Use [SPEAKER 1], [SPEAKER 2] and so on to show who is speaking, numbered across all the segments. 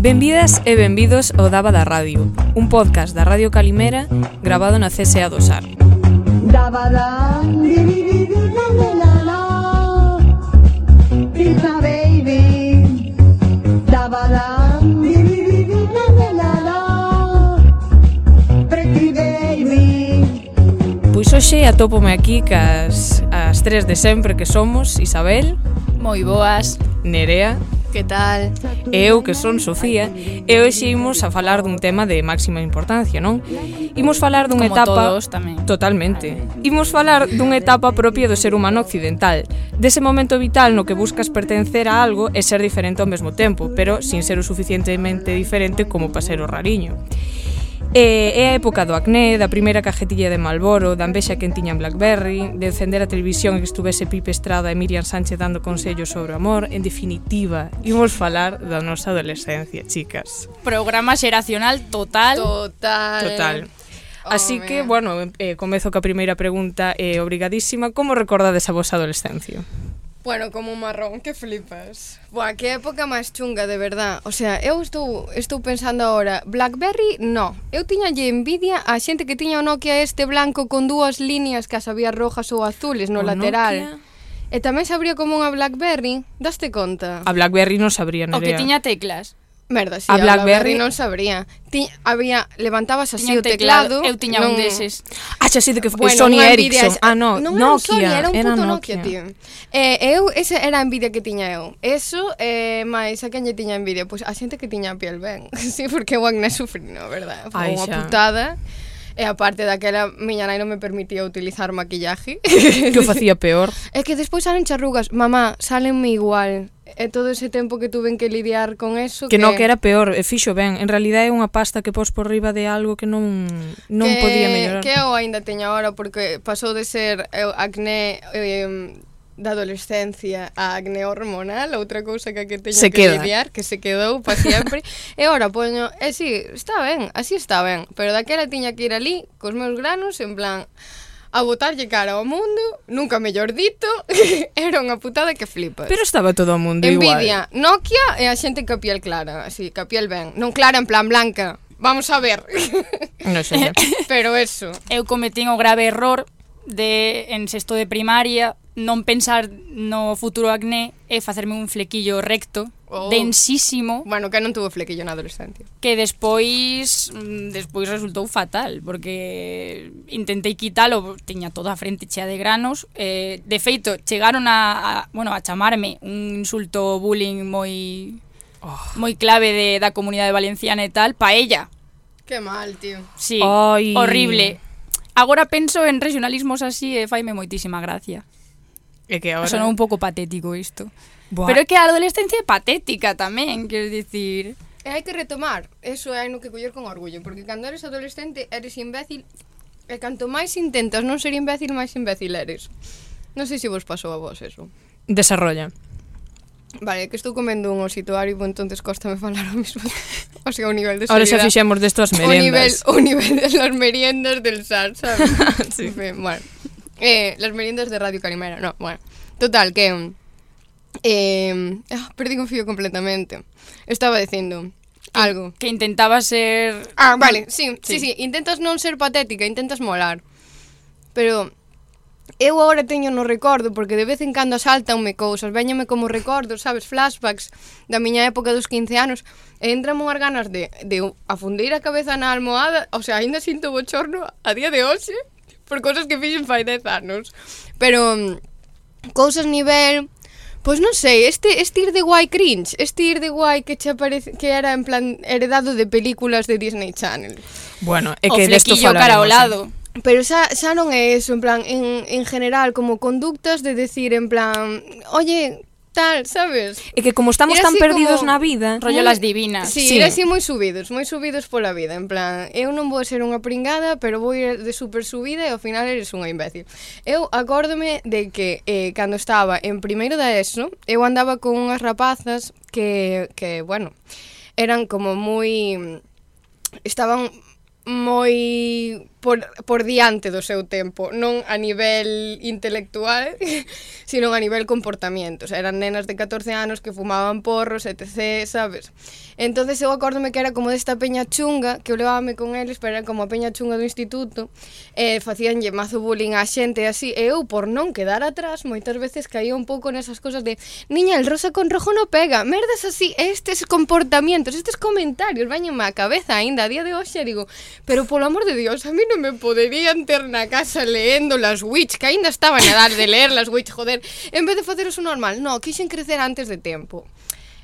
[SPEAKER 1] Benvidas e benvidos ao Daba da Radio, un podcast da Radio Calimera grabado na CSA do Sar.
[SPEAKER 2] Daba da
[SPEAKER 1] hoxe atópome aquí cas as tres de sempre que somos Isabel
[SPEAKER 3] Moi boas
[SPEAKER 1] Nerea
[SPEAKER 3] Que tal?
[SPEAKER 1] Eu que son Sofía E hoxe imos a falar dun tema de máxima importancia, non? Imos falar dunha
[SPEAKER 3] Como
[SPEAKER 1] etapa
[SPEAKER 3] todos, tamén.
[SPEAKER 1] Totalmente Imos falar dunha etapa propia do ser humano occidental Dese momento vital no que buscas pertencer a algo e ser diferente ao mesmo tempo Pero sin ser o suficientemente diferente como para ser o rariño E é a época do acné, da primeira cajetilla de Malboro, da envexa que tiñan Blackberry, de encender a televisión e que estuvese Pipe Estrada e Miriam Sánchez dando consellos sobre o amor. En definitiva, imos falar da nosa adolescencia, chicas.
[SPEAKER 3] Programa xeracional total.
[SPEAKER 4] Total.
[SPEAKER 1] Total. Oh,
[SPEAKER 4] Así
[SPEAKER 1] que, bueno, eh, comezo ca primeira pregunta eh, obrigadísima. Como recordades a vosa adolescencia?
[SPEAKER 4] Bueno, como un marrón que flipas. Buah, que época máis chunga, de verdad. O sea, eu estou, estou pensando agora, Blackberry, no. Eu tiña lle envidia a xente que tiña o Nokia este blanco con dúas líneas que as había rojas ou azules no
[SPEAKER 1] o
[SPEAKER 4] lateral.
[SPEAKER 1] Nokia...
[SPEAKER 4] E tamén sabría como unha Blackberry, daste conta?
[SPEAKER 1] A Blackberry non sabría, Nerea.
[SPEAKER 3] O que tiña teclas.
[SPEAKER 4] Merda, si
[SPEAKER 1] a
[SPEAKER 4] BlackBerry non sabría. Ti, había levantabas así
[SPEAKER 3] tiña
[SPEAKER 4] o teclado,
[SPEAKER 3] eu tiña un deses.
[SPEAKER 1] Ah, xa sei de que foi
[SPEAKER 4] bueno,
[SPEAKER 1] Sony Ericsson. Ah, no,
[SPEAKER 4] non Nokia, era un, Sony, era un puto
[SPEAKER 1] Nokia,
[SPEAKER 4] Nokia tío. Eh, eu ese era a envidia que tiña eu. Eso eh máis a quen lle tiña envidia, pois pues, a xente que tiña a piel ben. sí, porque eu acné sufrino, verdad? Foi unha putada. Xa. E aparte daquela, miña nai non me permitía utilizar maquillaje.
[SPEAKER 1] Que o facía peor.
[SPEAKER 4] É que despois salen charrugas. Mamá, salenme igual. E todo ese tempo que tuven que lidiar con eso
[SPEAKER 1] que, que... no, que era peor, e fixo ben En realidad é unha pasta que pos por riba de algo que non non
[SPEAKER 4] que...
[SPEAKER 1] podía mellorar
[SPEAKER 4] Que eu aínda teño agora Porque pasou de ser eh, acné eh, da adolescencia a acné hormonal, outra cousa que que teño
[SPEAKER 1] se
[SPEAKER 4] que
[SPEAKER 1] queda.
[SPEAKER 4] lidiar, que se quedou para sempre. e ora poño, e eh, si, sí, está ben, así está ben, pero daquela tiña que ir ali cos meus granos en plan a botarlle cara ao mundo, nunca mellor dito, era unha putada que flipas.
[SPEAKER 1] Pero estaba todo o mundo
[SPEAKER 4] Envidia,
[SPEAKER 1] igual.
[SPEAKER 4] Envidia, Nokia e a xente que a piel clara, así, que a piel ben. Non clara en plan blanca, vamos a ver.
[SPEAKER 1] Non sei.
[SPEAKER 4] Pero eso.
[SPEAKER 3] Eu cometín o grave error de en sexto de primaria non pensar no futuro acné e facerme un flequillo recto,
[SPEAKER 4] oh.
[SPEAKER 3] densísimo.
[SPEAKER 4] Bueno, que non tuvo flequillo na adolescencia.
[SPEAKER 3] Que despois mm, despois resultou fatal, porque intentei quitalo, tiña toda a frente chea de granos. Eh, de feito, chegaron a, a, bueno, a chamarme un insulto bullying moi
[SPEAKER 1] oh.
[SPEAKER 3] moi clave de, da comunidade valenciana e tal, paella.
[SPEAKER 4] Que mal, tío.
[SPEAKER 3] Sí,
[SPEAKER 1] Ay.
[SPEAKER 3] horrible. Agora penso en regionalismos así e faime moitísima gracia.
[SPEAKER 1] É que agora...
[SPEAKER 3] Sonou un pouco patético isto.
[SPEAKER 1] Buah.
[SPEAKER 3] Pero é que a adolescencia é patética tamén, quero dicir.
[SPEAKER 4] E hai que retomar, eso é no que coller con orgullo, porque cando eres adolescente eres imbécil, e canto máis intentas non ser imbécil, máis imbécil eres. Non sei se vos pasou a vos eso.
[SPEAKER 1] Desarrolla.
[SPEAKER 4] Vale, que estou comendo un osito áribo, pois entonces cóstame falar o mismo O sea, o nivel de.
[SPEAKER 1] Ahora xa fixemos destas meriendas.
[SPEAKER 4] O nivel, o nivel de las meriendas del SAR, sabes?
[SPEAKER 1] sí.
[SPEAKER 4] Bueno, Eh, las meriendas de Radio Calimera. No, bueno. Total, que... Eh, ah, perdí un fío completamente. Estaba dicindo algo.
[SPEAKER 3] Que intentaba ser...
[SPEAKER 4] Ah, vale, sí, sí,
[SPEAKER 3] sí,
[SPEAKER 4] sí. Intentas non ser patética, intentas molar. Pero eu agora teño no recordo, porque de vez en cando asaltanme cousas, veñame como recordos, sabes, flashbacks da miña época dos 15 anos, e entrame unhas ganas de, de afundir a cabeza na almohada, o sea, ainda sinto bochorno a día de hoxe, por cousas que fixen fai 10 anos. Pero mm, cousas nivel Pois non sei, este, este ir de guai cringe, este ir de guai que che aparece, que era en plan heredado de películas de Disney Channel.
[SPEAKER 1] Bueno, é que desto
[SPEAKER 3] de falaremos. cara ao lado.
[SPEAKER 4] Pero xa, xa non é eso, en plan, en, en general, como conductas de decir, en plan, oye, tal, sabes?
[SPEAKER 1] E que como estamos tan perdidos
[SPEAKER 4] como...
[SPEAKER 1] na vida...
[SPEAKER 3] Rollo las divinas.
[SPEAKER 4] Sí,
[SPEAKER 1] sí.
[SPEAKER 4] así moi subidos, moi subidos pola vida, en plan, eu non vou ser unha pringada, pero vou ir de super subida e ao final eres unha imbécil. Eu acórdome de que eh, cando estaba en primeiro da ESO, eu andaba con unhas rapazas que, que bueno, eran como moi... Estaban moi por, por diante do seu tempo, non a nivel intelectual, sino a nivel comportamento. O sea, eran nenas de 14 anos que fumaban porros, etc, sabes? Entonces eu acórdome que era como desta peña chunga, que eu levábame con eles, pero era como a peña chunga do instituto, e eh, facíanlle mazo bullying á xente e así, e eu por non quedar atrás, moitas veces caía un pouco nesas cosas de niña, el rosa con rojo no pega, merdas así, estes comportamentos, estes comentarios, bañenme a cabeza aínda a día de hoxe, digo, pero polo amor de Dios, a mí non me poderían ter na casa leendo las Witch, que aínda estaban a edad de ler las Witch, joder, en vez de facer eso normal. No, quixen crecer antes de tempo.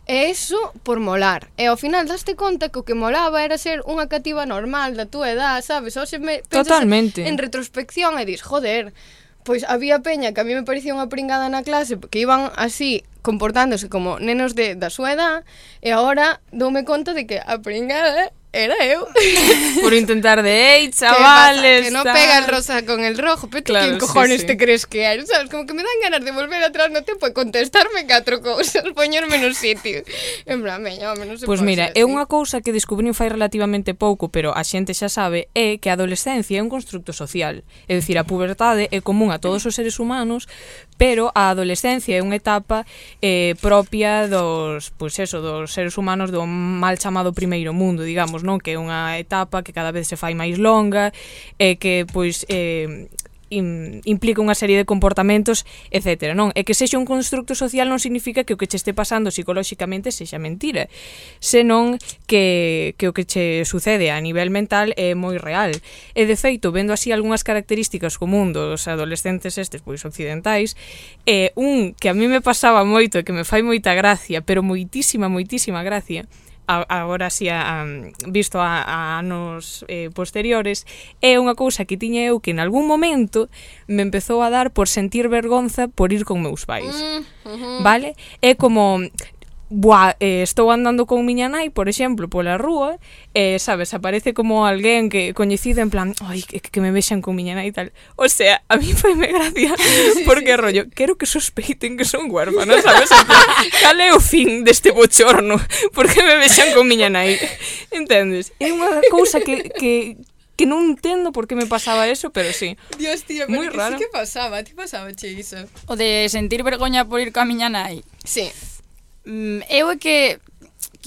[SPEAKER 4] E eso por molar. E ao final daste conta que o que molaba era ser unha cativa normal da túa edad, sabes? Oxe, me
[SPEAKER 1] Totalmente.
[SPEAKER 4] En retrospección e dis, joder, pois había peña que a mí me parecía unha pringada na clase que iban así comportándose como nenos de, da súa edad e agora doume conta de que a pringada era eu.
[SPEAKER 1] Por intentar de,
[SPEAKER 4] ei,
[SPEAKER 1] chavales.
[SPEAKER 4] Que no pega el rosa con el rojo, pero
[SPEAKER 1] claro, que
[SPEAKER 4] cojones
[SPEAKER 1] sí, sí.
[SPEAKER 4] te crees que hai? Sabes, como que me dan ganas de volver atrás no tempo e contestarme catro cousas, poñerme no sitio. En plan, meña, home, non se
[SPEAKER 1] Pois
[SPEAKER 4] pues
[SPEAKER 1] mira, é unha cousa que descubrín fai relativamente pouco, pero a xente xa sabe, é que a adolescencia é un constructo social. É dicir, a pubertade é común a todos os seres humanos, pero a adolescencia é unha etapa eh, propia dos, pois pues eso, dos seres humanos do mal chamado primeiro mundo, digamos, non? Que é unha etapa que cada vez se fai máis longa e que pois eh, im, implica unha serie de comportamentos, etc. Non? E que sexa un constructo social non significa que o que che este pasando psicolóxicamente sexa mentira, senón que, que o que che sucede a nivel mental é moi real. E de feito, vendo así algunhas características común dos adolescentes estes pois occidentais, é un que a mí me pasaba moito e que me fai moita gracia, pero moitísima, moitísima gracia, a, agora si a, a, visto a, a anos eh, posteriores, é unha cousa que tiña eu que en algún momento me empezou a dar por sentir vergonza por ir con meus pais. Mm, uh -huh. Vale? É como Buah, eh, estou andando con miña nai, por exemplo, pola rúa, e, eh, sabes, aparece como alguén que coñecido en plan, ai, que, que me vexan con miña nai e tal. O sea, a mí faime gracia, porque sí, rollo, sí. quero que sospeiten que son huérfano, sabes? Plan, cal é o fin deste bochorno? Porque me vexan con miña nai? Entendes? É unha cousa que, que, que non entendo por que me pasaba eso, pero sí.
[SPEAKER 4] Dios, tío, pero Muy que
[SPEAKER 1] raro.
[SPEAKER 4] sí que pasaba, ti pasaba, che, iso.
[SPEAKER 3] O de sentir vergoña por ir coa miña nai.
[SPEAKER 4] Sí.
[SPEAKER 3] Mm, eu é que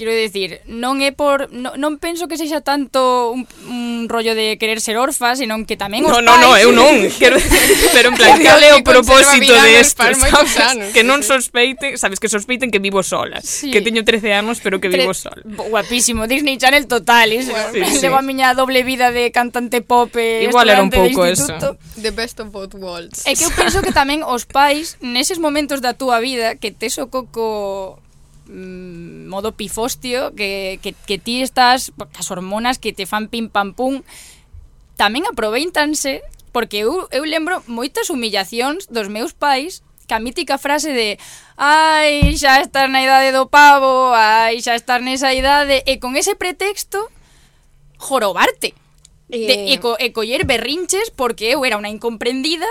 [SPEAKER 3] quero dicir, non é por non, non penso que sexa tanto un, un rollo de querer ser orfa, senón que tamén os
[SPEAKER 1] No, no, no, eu non, quero pero en plan, cal é o propósito de esto, que non sospeiten, sabes que sospeiten que vivo sola,
[SPEAKER 3] sí.
[SPEAKER 1] que teño 13 anos, pero que vivo Tre...
[SPEAKER 3] sola. Guapísimo, Disney Channel total, iso.
[SPEAKER 1] Sí, sí.
[SPEAKER 3] Levo a miña doble vida de cantante pop e
[SPEAKER 1] Igual era un pouco
[SPEAKER 3] eso.
[SPEAKER 4] The best of both worlds.
[SPEAKER 3] É que eu penso que tamén os pais neses momentos da túa vida que tes o coco mm, modo pifostio que, que, que ti estás as hormonas que te fan pim pam pum tamén aproveitanse porque eu, eu lembro moitas humillacións dos meus pais que a mítica frase de ai, xa estás na idade do pavo, ai, xa estás nesa idade, e con ese pretexto jorobarte. Eh. De, e, co, e coller berrinches porque eu era unha incomprendida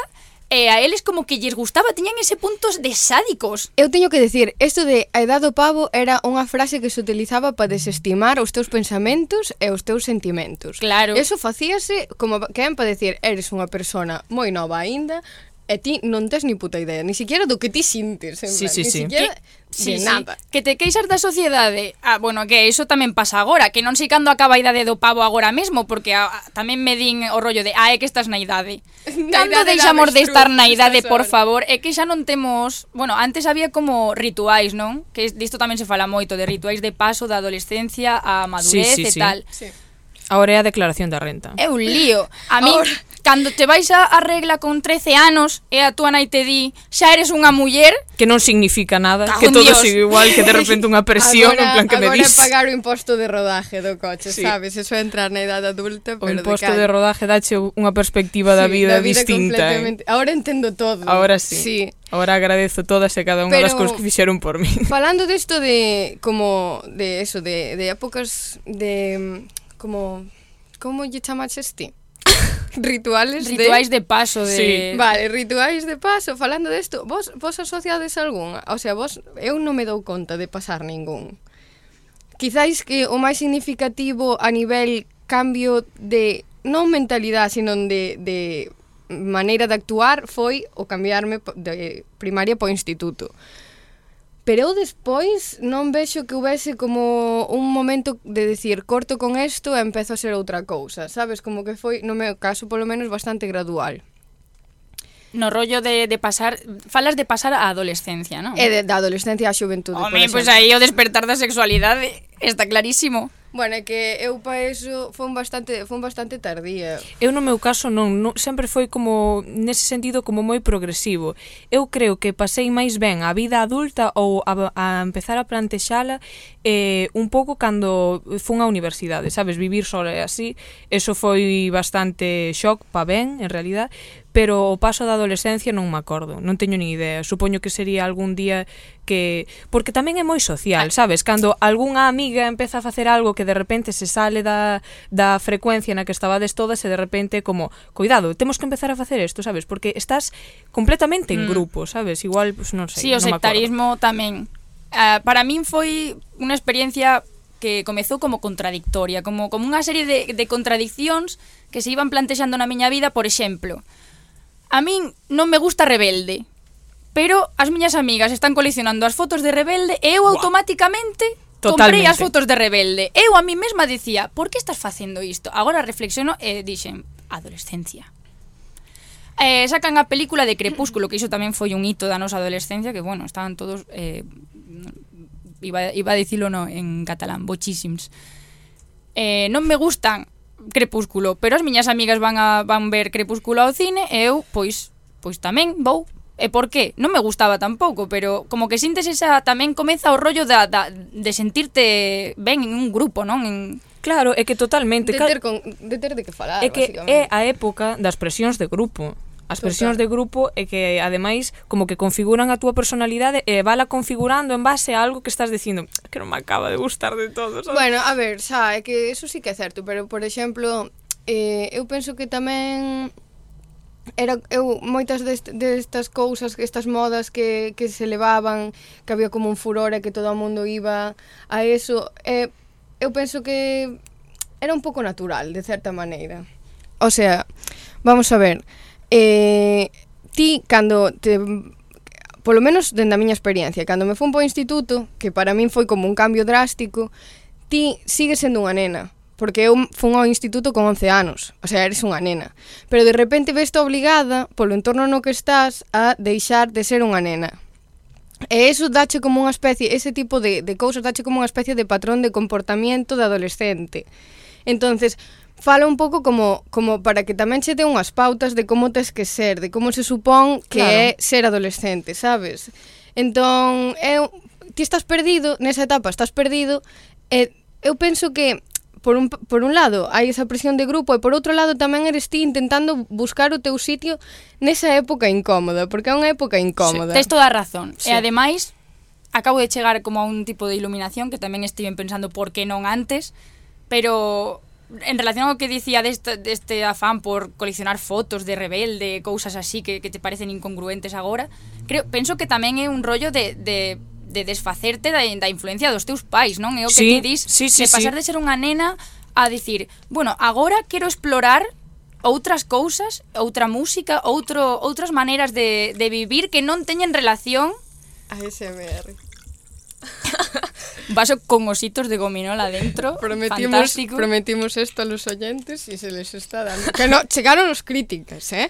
[SPEAKER 3] E a eles como que lles gustaba, tiñan ese puntos de sádicos.
[SPEAKER 4] Eu teño que decir, isto de a edad do pavo era unha frase que se utilizaba para desestimar os teus pensamentos e os teus sentimentos.
[SPEAKER 3] Claro.
[SPEAKER 4] Eso facíase como que para decir, eres unha persona moi nova aínda, E ti non tes ni puta idea, ni siquiera do que ti sintes, en
[SPEAKER 1] sí,
[SPEAKER 4] plan,
[SPEAKER 1] sí,
[SPEAKER 4] ni
[SPEAKER 1] sí.
[SPEAKER 4] siquiera
[SPEAKER 3] que,
[SPEAKER 4] de
[SPEAKER 3] sí,
[SPEAKER 4] nada. Sí.
[SPEAKER 3] Que te queixas da sociedade, ah, bueno, que iso tamén pasa agora, que non sei cando acaba a idade do pavo agora mesmo, porque a, a, tamén me din o rollo de, ah, é que estás na idade.
[SPEAKER 4] na
[SPEAKER 3] cando
[SPEAKER 4] idade
[SPEAKER 3] deixamos de estar na idade, por favor? É que xa non temos, bueno, antes había como rituais, non? Que disto tamén se fala moito, de rituais de paso da adolescencia á madurez
[SPEAKER 1] sí, sí,
[SPEAKER 3] e
[SPEAKER 1] sí.
[SPEAKER 3] tal.
[SPEAKER 4] Sí.
[SPEAKER 1] Ahora é a declaración da renta.
[SPEAKER 3] É un lío. A mí,
[SPEAKER 4] Ahora...
[SPEAKER 3] cando te vais a, a regla con 13 anos e a tua nai te di xa eres unha muller...
[SPEAKER 1] Que non significa nada, que todo
[SPEAKER 3] Dios.
[SPEAKER 1] sigue igual, que de repente unha presión, agora, en plan que me dis...
[SPEAKER 4] Agora pagar o imposto de rodaje do coche,
[SPEAKER 1] sí.
[SPEAKER 4] sabes? Eso é entrar na idade adulta, pero...
[SPEAKER 1] O imposto
[SPEAKER 4] de,
[SPEAKER 1] de rodaje dache unha perspectiva
[SPEAKER 4] sí, da
[SPEAKER 1] vida,
[SPEAKER 4] da vida
[SPEAKER 1] distinta. Eh?
[SPEAKER 4] Ahora entendo todo.
[SPEAKER 1] Ahora sí.
[SPEAKER 4] sí.
[SPEAKER 1] Ahora agradezo todas e cada unha
[SPEAKER 4] Pero, das
[SPEAKER 1] cousas que fixeron por mí.
[SPEAKER 4] Falando disto de como de eso, de, de épocas de como como lle chamaches ti? rituales de...
[SPEAKER 3] Rituais
[SPEAKER 4] de
[SPEAKER 3] paso de...
[SPEAKER 1] Sí.
[SPEAKER 4] Vale, rituais de paso, falando desto, vos, vos asociades algún? O sea, vos, eu non me dou conta de pasar ningún. Quizáis que o máis significativo a nivel cambio de, non mentalidade, sino de, de maneira de actuar foi o cambiarme de primaria para o instituto pero eu despois non vexo que houvese como un momento de decir corto con isto e empezo a ser outra cousa, sabes? Como que foi, no meu caso, polo menos, bastante gradual.
[SPEAKER 3] No rollo de, de pasar, falas de pasar a adolescencia, non?
[SPEAKER 4] E eh, de, da adolescencia á xuventude.
[SPEAKER 3] Home, pois
[SPEAKER 4] pues
[SPEAKER 3] aí o despertar da sexualidade está clarísimo.
[SPEAKER 4] Bueno, é que eu pa eso fon bastante, fon bastante tardía.
[SPEAKER 1] Eu no meu caso non, non, sempre foi como nese sentido como moi progresivo. Eu creo que pasei máis ben a vida adulta ou a, a empezar a plantexala eh, un pouco cando fun á universidade, sabes, vivir sola e así, eso foi bastante shock pa ben, en realidad, pero o paso da adolescencia non me acordo, non teño nin idea. Supoño que sería algún día que porque tamén é moi social, ah. sabes? Cando algunha amiga empeza a facer algo que de repente se sale da da frecuencia na que estabades todas e de repente como, cuidado, temos que empezar a facer isto, sabes? Porque estás completamente en
[SPEAKER 3] mm.
[SPEAKER 1] grupo, sabes? Igual, pues, non sei,
[SPEAKER 3] sí,
[SPEAKER 1] non o
[SPEAKER 3] sectarismo tamén. Uh, para min foi unha experiencia que comezou como contradictoria, como como unha serie de, de contradiccións que se iban plantexando na miña vida, por exemplo. A min non me gusta Rebelde, pero as miñas amigas están coleccionando as fotos de Rebelde e eu automáticamente Totalmente. comprei as fotos de Rebelde. Eu a mí mesma dicía, por que estás facendo isto? Agora reflexiono e dixen, adolescencia. Eh, sacan a película de Crepúsculo, que iso tamén foi un hito da nosa adolescencia, que, bueno, estaban todos... Eh, iba, iba a dicilo no, en catalán, bochísims. Eh, non me gustan Crepúsculo, pero as miñas amigas van a van ver Crepúsculo ao cine e eu pois pois tamén vou. E por qué? Non me gustaba tampouco, pero como que sintes esa tamén comeza o rollo da, da de sentirte ben en un grupo, non? En
[SPEAKER 1] Claro, é que totalmente
[SPEAKER 4] de ter, con, de ter de que falar,
[SPEAKER 1] É que é a época das presións de grupo As presións de grupo é que ademais como que configuran a túa personalidade e vala configurando en base a algo que estás dicindo que non me acaba de gustar de todo, sabes?
[SPEAKER 4] Bueno, a ver, xa, é que eso sí que é certo, pero por exemplo, eh, eu penso que tamén era eu moitas dest, destas cousas, estas modas que, que se levaban, que había como un furor e que todo o mundo iba a eso, eh, eu penso que era un pouco natural, de certa maneira. O sea, vamos a ver, Eh, ti, cando te polo menos dende a miña experiencia, cando me fun po instituto, que para min foi como un cambio drástico, ti sigues sendo unha nena, porque eu fun ao instituto con 11 anos, o sea, eres unha nena, pero de repente veste obligada, polo entorno no que estás, a deixar de ser unha nena. E eso dache como unha especie, ese tipo de, de cousas dache como unha especie de patrón de comportamiento de adolescente. Entonces, fala un pouco como como para que tamén che dé unhas pautas de como tes que ser, de como se supón que
[SPEAKER 1] claro.
[SPEAKER 4] é ser adolescente, sabes? Entón, eu ti estás perdido, nesa etapa estás perdido, e eu penso que por un, por un lado hai esa presión de grupo e por outro lado tamén eres ti intentando buscar o teu sitio nesa época incómoda, porque é unha época incómoda.
[SPEAKER 3] Sí, tens toda a razón.
[SPEAKER 1] Sí.
[SPEAKER 3] E ademais, acabo de chegar como a un tipo de iluminación que tamén estive pensando por que non antes, pero en relación ao que dicía deste, deste afán por coleccionar fotos de rebelde, cousas así que, que te parecen incongruentes agora, creo, penso que tamén é un rollo de, de de desfacerte da, da influencia dos teus pais, non? É o que
[SPEAKER 1] sí,
[SPEAKER 3] ti dis,
[SPEAKER 1] sí, sí,
[SPEAKER 3] de pasar
[SPEAKER 1] sí.
[SPEAKER 3] de ser unha nena a dicir, bueno, agora quero explorar outras cousas, outra música, outro, outras maneiras de, de vivir que non teñen relación
[SPEAKER 4] ASMR.
[SPEAKER 3] Un vaso con ositos de gominola dentro.
[SPEAKER 4] Prometimos,
[SPEAKER 3] fantástico.
[SPEAKER 4] prometimos esto a los oyentes y se les está dando. Que no, chegaron os críticas, eh?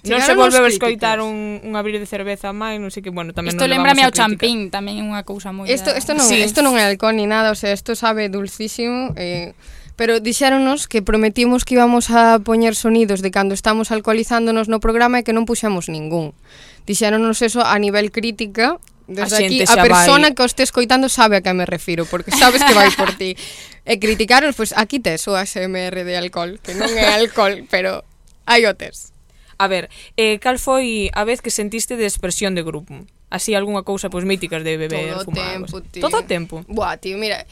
[SPEAKER 4] Chegaron
[SPEAKER 1] non
[SPEAKER 4] se
[SPEAKER 1] volveu escoitar un, un abrir de cerveza máis, non sei que, bueno, tamén
[SPEAKER 3] Isto
[SPEAKER 1] non
[SPEAKER 3] lembrame ao champín, tamén é unha cousa moi... Isto,
[SPEAKER 4] isto, non,
[SPEAKER 1] sí.
[SPEAKER 4] isto non é alcohol ni nada, o sea, isto sabe dulcísimo, eh, pero dixéronos que prometimos que íbamos a poñer sonidos de cando estamos alcoholizándonos no programa e que non puxamos ningún. Dixéronos eso a nivel crítica Desde
[SPEAKER 1] a
[SPEAKER 4] aquí, a persona
[SPEAKER 1] vai...
[SPEAKER 4] que o este escoitando sabe a que me refiro, porque sabes que vai por ti. E criticaron, pois pues, aquí tes o ASMR de alcohol, que non é alcohol, pero hai o tes.
[SPEAKER 1] A ver, eh, cal foi a vez que sentiste de expresión de grupo? Así algunha cousa pois pues, míticas de beber,
[SPEAKER 4] Todo
[SPEAKER 1] fumar.
[SPEAKER 4] Tempo, tío.
[SPEAKER 1] Todo o tempo.
[SPEAKER 4] Buah, tío, mira,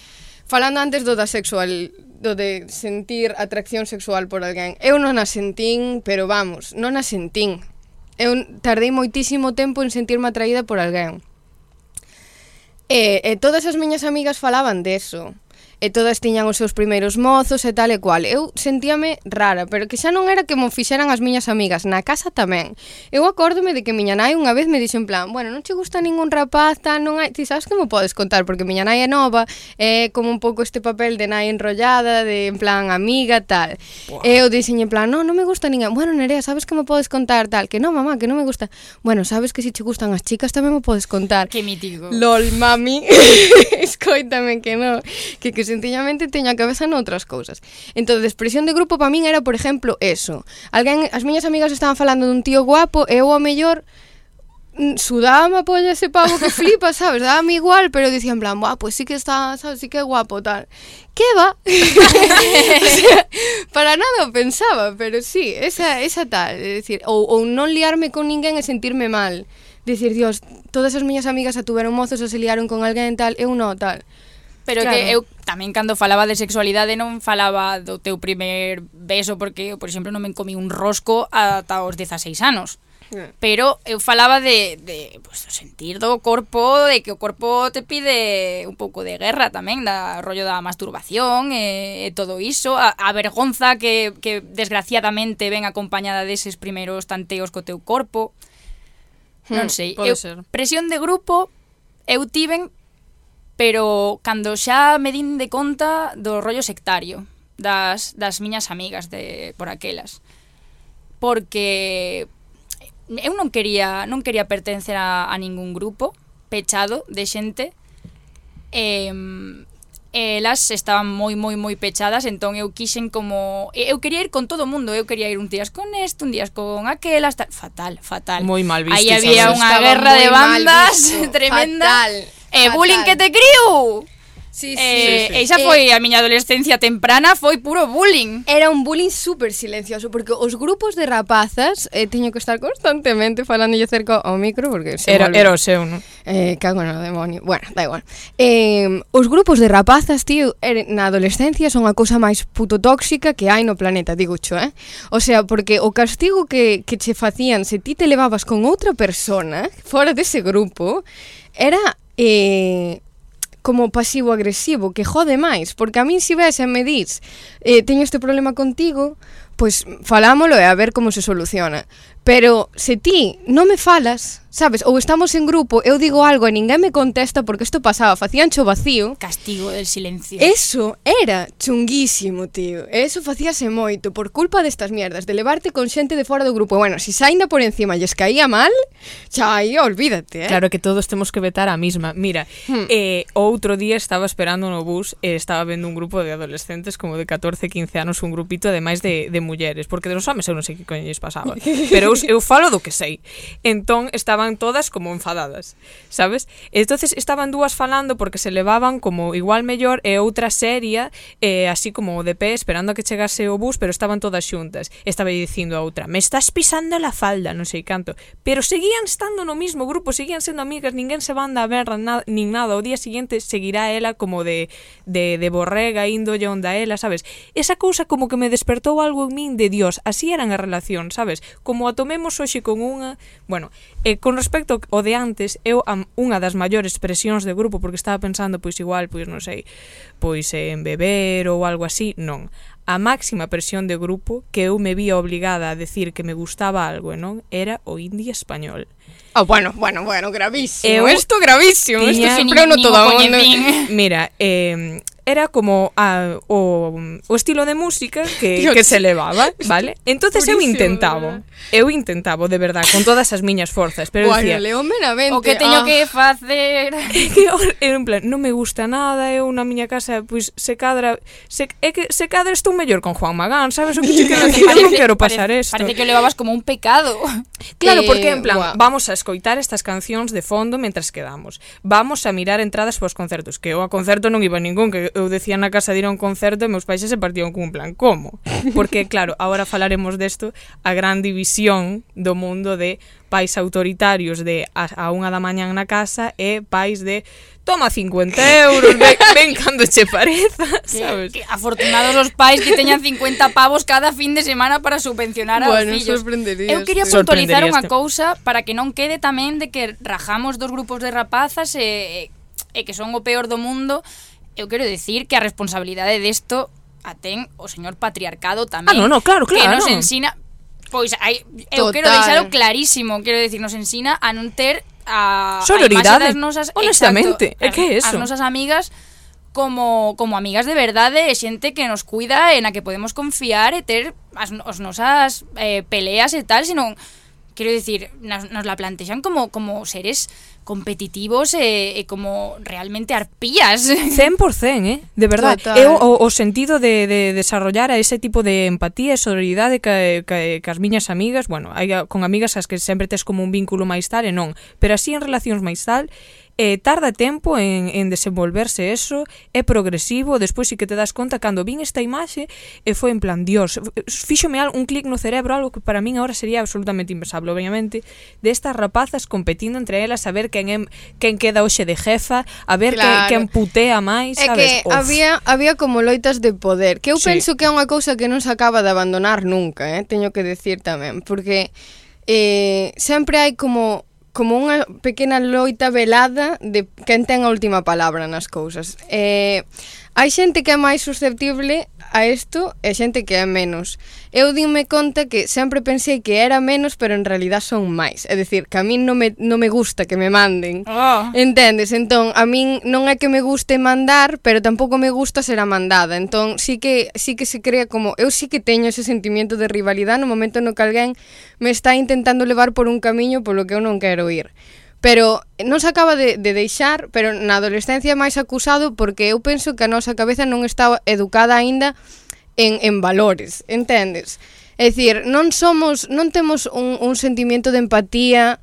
[SPEAKER 4] falando antes do da sexual, do de sentir atracción sexual por alguén. Eu non a sentín, pero vamos, non a sentín. Eu tardei moitísimo tempo en sentirme atraída por alguén. E, e todas as miñas amigas falaban deso e todas tiñan os seus primeiros mozos e tal e cual. Eu sentíame rara, pero que xa non era que mo fixeran as miñas amigas, na casa tamén. Eu acórdome de que miña nai unha vez me dixo en plan, bueno, non che gusta ningún rapaz, tal, non hai... Ti sabes que me podes contar, porque miña nai é nova, é como un pouco este papel de nai enrollada, de en plan amiga, tal. E eu dixen en plan, non, non me gusta ninguén. Bueno, Nerea, sabes que me podes contar, tal, que non, mamá, que non me gusta. Bueno, sabes que si che gustan as chicas tamén me podes contar.
[SPEAKER 3] Que mítico.
[SPEAKER 4] LOL, mami, escoítame que non, que, que sencillamente teño a cabeza noutras cousas. Entón, expresión de grupo para min era, por exemplo, eso. Alguén, as miñas amigas estaban falando dun tío guapo e eu a mellor mm, sudaba polla ese pavo que flipa, sabes? Daba igual, pero dicía en plan, "Buah, pues sí que está, sabes, sí que é guapo tal." ¿Qué va? o sea, para nada o pensaba, pero sí, esa esa tal, é dicir, ou ou non liarme con ninguén e sentirme mal. Dicir, "Dios, todas as miñas amigas atuveron mozos ou se liaron con alguén tal, eu non tal."
[SPEAKER 3] pero
[SPEAKER 4] claro.
[SPEAKER 3] que eu tamén cando falaba de sexualidade non falaba do teu primer beso porque, eu, por exemplo, non me comí un rosco ata os 16 anos. Pero eu falaba de, de pues, do sentir do corpo De que o corpo te pide un pouco de guerra tamén Da rollo da masturbación e, e todo iso A, a vergonza que, que desgraciadamente ven acompañada deses primeiros tanteos co teu corpo Non
[SPEAKER 1] hmm,
[SPEAKER 3] sei, eu,
[SPEAKER 1] ser.
[SPEAKER 3] presión de grupo eu tiven pero cando xa me din de conta do rollo sectario das, das miñas amigas de por aquelas. Porque eu non quería non quería pertencer a, a ningún grupo pechado de xente. E, elas estaban moi moi moi pechadas entón eu quixen como eu quería ir con todo o mundo eu quería ir un días con este un días con aquelas tal. fatal fatal.
[SPEAKER 1] Moi mal visto
[SPEAKER 3] aí había unha guerra de bandas tremenda.
[SPEAKER 4] fatal.
[SPEAKER 3] Eh,
[SPEAKER 4] e
[SPEAKER 3] bullying que te criou
[SPEAKER 4] Sí, sí,
[SPEAKER 3] eh,
[SPEAKER 1] sí,
[SPEAKER 3] sí. Esa foi eh, a miña adolescencia temprana, foi puro bullying.
[SPEAKER 4] Era un bullying super silencioso, porque os grupos de rapazas, eh, teño que estar constantemente falando yo cerca ao micro, porque se
[SPEAKER 1] era,
[SPEAKER 4] volve.
[SPEAKER 1] era o seu, non?
[SPEAKER 4] Eh, cago no demonio. Bueno, da igual. Eh, os grupos de rapazas, tío, er, na adolescencia son a cousa máis puto tóxica que hai no planeta, digo cho, eh? O sea, porque o castigo que, que che facían se ti te levabas con outra persona fora dese grupo, era eh, como pasivo-agresivo, que jode máis, porque a min si ves e me dis eh, teño este problema contigo, pois falámolo e a ver como se soluciona. Pero se ti non me falas, Sabes, ou estamos en grupo, eu digo algo e ninguén me contesta porque isto pasaba, facían cho vacío.
[SPEAKER 3] Castigo del silencio.
[SPEAKER 4] Eso era chunguísimo, tío. E eso facíase moito por culpa destas mierdas, de levarte con xente de fora do grupo. Bueno, se si saínda por encima lles caía mal, xa aí olvídate, eh?
[SPEAKER 1] Claro que todos temos que vetar a mesma. Mira,
[SPEAKER 4] hmm.
[SPEAKER 1] eh, outro día estaba esperando no bus e estaba vendo un grupo de adolescentes como de 14, 15 anos, un grupito ademais de, de mulleres, porque dos homens eu non sei que coño lles pasaba. Pero eu, eu falo do que sei. Entón, estaba estaban todas como enfadadas, sabes? Entonces estaban dúas falando porque se levaban como igual mellor e outra seria eh, así como de pé esperando a que chegase o bus, pero estaban todas xuntas. Estaba dicindo a outra, me estás pisando la falda, non sei canto. Pero seguían estando no mismo grupo, seguían sendo amigas, ninguén se van a ver na, nin nada. O día siguiente seguirá ela como de, de, de borrega, índolle onda ela, sabes? Esa cousa como que me despertou algo en min de Dios, así eran as relacións, sabes? Como a tomemos hoxe con unha... Bueno, e eh, Con respecto ao de antes, eu am unha das maiores presións de grupo porque estaba pensando pois igual, pois non sei, pois en beber ou algo así, non. A máxima presión de grupo que eu me vía obligada a decir que me gustaba algo e non era o indie español.
[SPEAKER 4] Ah, oh, bueno, bueno, bueno, gravísimo.
[SPEAKER 1] Eu,
[SPEAKER 4] isto gravísimo, isto sempre
[SPEAKER 3] no
[SPEAKER 4] todo mundo.
[SPEAKER 1] Mira, eh, era como a, o, o estilo de música que,
[SPEAKER 4] Dios.
[SPEAKER 1] que se levaba, vale? Entonces
[SPEAKER 4] Purísimo, eu
[SPEAKER 1] intentaba, eu intentaba, de verdad, con todas as miñas forzas, pero
[SPEAKER 4] bueno,
[SPEAKER 1] decía,
[SPEAKER 3] o que teño
[SPEAKER 4] ah.
[SPEAKER 3] que facer?
[SPEAKER 1] Era en plan, non me gusta nada, eu na miña casa, pois, pues, se cadra, se, é que se cadra estou mellor con Juan Magán, sabes? O que que decir, non quero pasar
[SPEAKER 3] parece,
[SPEAKER 1] isto.
[SPEAKER 3] Parece que o levabas como un pecado.
[SPEAKER 1] Claro,
[SPEAKER 4] eh,
[SPEAKER 1] porque en plan,
[SPEAKER 4] wow.
[SPEAKER 1] vamos a escoitar estas cancións de fondo mentras quedamos. Vamos a mirar entradas para os concertos, que eu a concerto non iba ningún, que eu decía na casa de ir a un concerto e meus pais se partían con un plan, como? Porque claro, agora falaremos desto a gran división do mundo de pais autoritarios de a, a unha da mañán na casa e pais de toma 50 euros, ven, ven cando che pareza, sabes?
[SPEAKER 3] Que, que afortunados os pais que teñan 50 pavos cada fin de semana para subvencionar aos
[SPEAKER 4] bueno,
[SPEAKER 3] fillos. Eu quería puntualizar unha cousa para que non quede tamén de que rajamos dos grupos de rapazas e, e que son o peor do mundo eu quero decir que a responsabilidade desto a ten o señor patriarcado tamén.
[SPEAKER 1] Ah, no, no, claro,
[SPEAKER 3] Que
[SPEAKER 1] claro.
[SPEAKER 3] nos ensina Pois hai, eu quero
[SPEAKER 4] Total.
[SPEAKER 3] deixalo clarísimo, quero decir, nos ensina a non ter a,
[SPEAKER 1] Sororidade.
[SPEAKER 3] a das nosas,
[SPEAKER 1] Honestamente,
[SPEAKER 3] exacto,
[SPEAKER 1] é que é eso.
[SPEAKER 3] As nosas amigas como como amigas de verdade e xente que nos cuida e na que podemos confiar e ter as, as nosas eh, peleas e tal, senón Quiero decir, nos, nos la plantean como, como seres competitivos e, e como realmente arpías.
[SPEAKER 1] 100%, eh? De verdad.
[SPEAKER 4] Total.
[SPEAKER 1] Eh, é o, o sentido de, de desarrollar a ese tipo de empatía e sororidade que, que, que as miñas amigas, bueno, hai con amigas as que sempre tes como un vínculo máis tal e non, pero así en relacións máis tal, eh, tarda tempo en, en desenvolverse eso, é progresivo, despois si sí que te das conta cando vin esta imaxe e foi en plan, dios, fíxome un clic no cerebro, algo que para min ahora sería absolutamente impensable, obviamente, de estas rapazas competindo entre elas a ver quen, é, quen queda hoxe de jefa, a ver
[SPEAKER 4] claro.
[SPEAKER 1] quen, quen putea máis,
[SPEAKER 4] é
[SPEAKER 1] sabes?
[SPEAKER 4] É que
[SPEAKER 1] Uf.
[SPEAKER 4] había, había como loitas de poder, que eu
[SPEAKER 1] sí.
[SPEAKER 4] penso que é unha cousa que non se acaba de abandonar nunca, eh? teño que decir tamén, porque eh, sempre hai como como unha pequena loita velada de quen ten a última palabra nas cousas. Eh, Hai xente que é máis susceptible a isto e xente que é menos. Eu dime conta que sempre pensei que era menos, pero en realidad son máis. É dicir, que a min non me, non me gusta que me manden.
[SPEAKER 3] Oh.
[SPEAKER 4] Entendes? Entón, a min non é que me guste mandar, pero tampouco me gusta ser a mandada. Entón, sí que, sí que se crea como... Eu sí que teño ese sentimiento de rivalidade no momento no que alguén me está intentando levar por un camiño polo que eu non quero ir pero non se acaba de, de deixar, pero na adolescencia é máis acusado porque eu penso que a nosa cabeza non está educada aínda en, en valores, entendes? É dicir, non somos, non temos un, un sentimiento de empatía,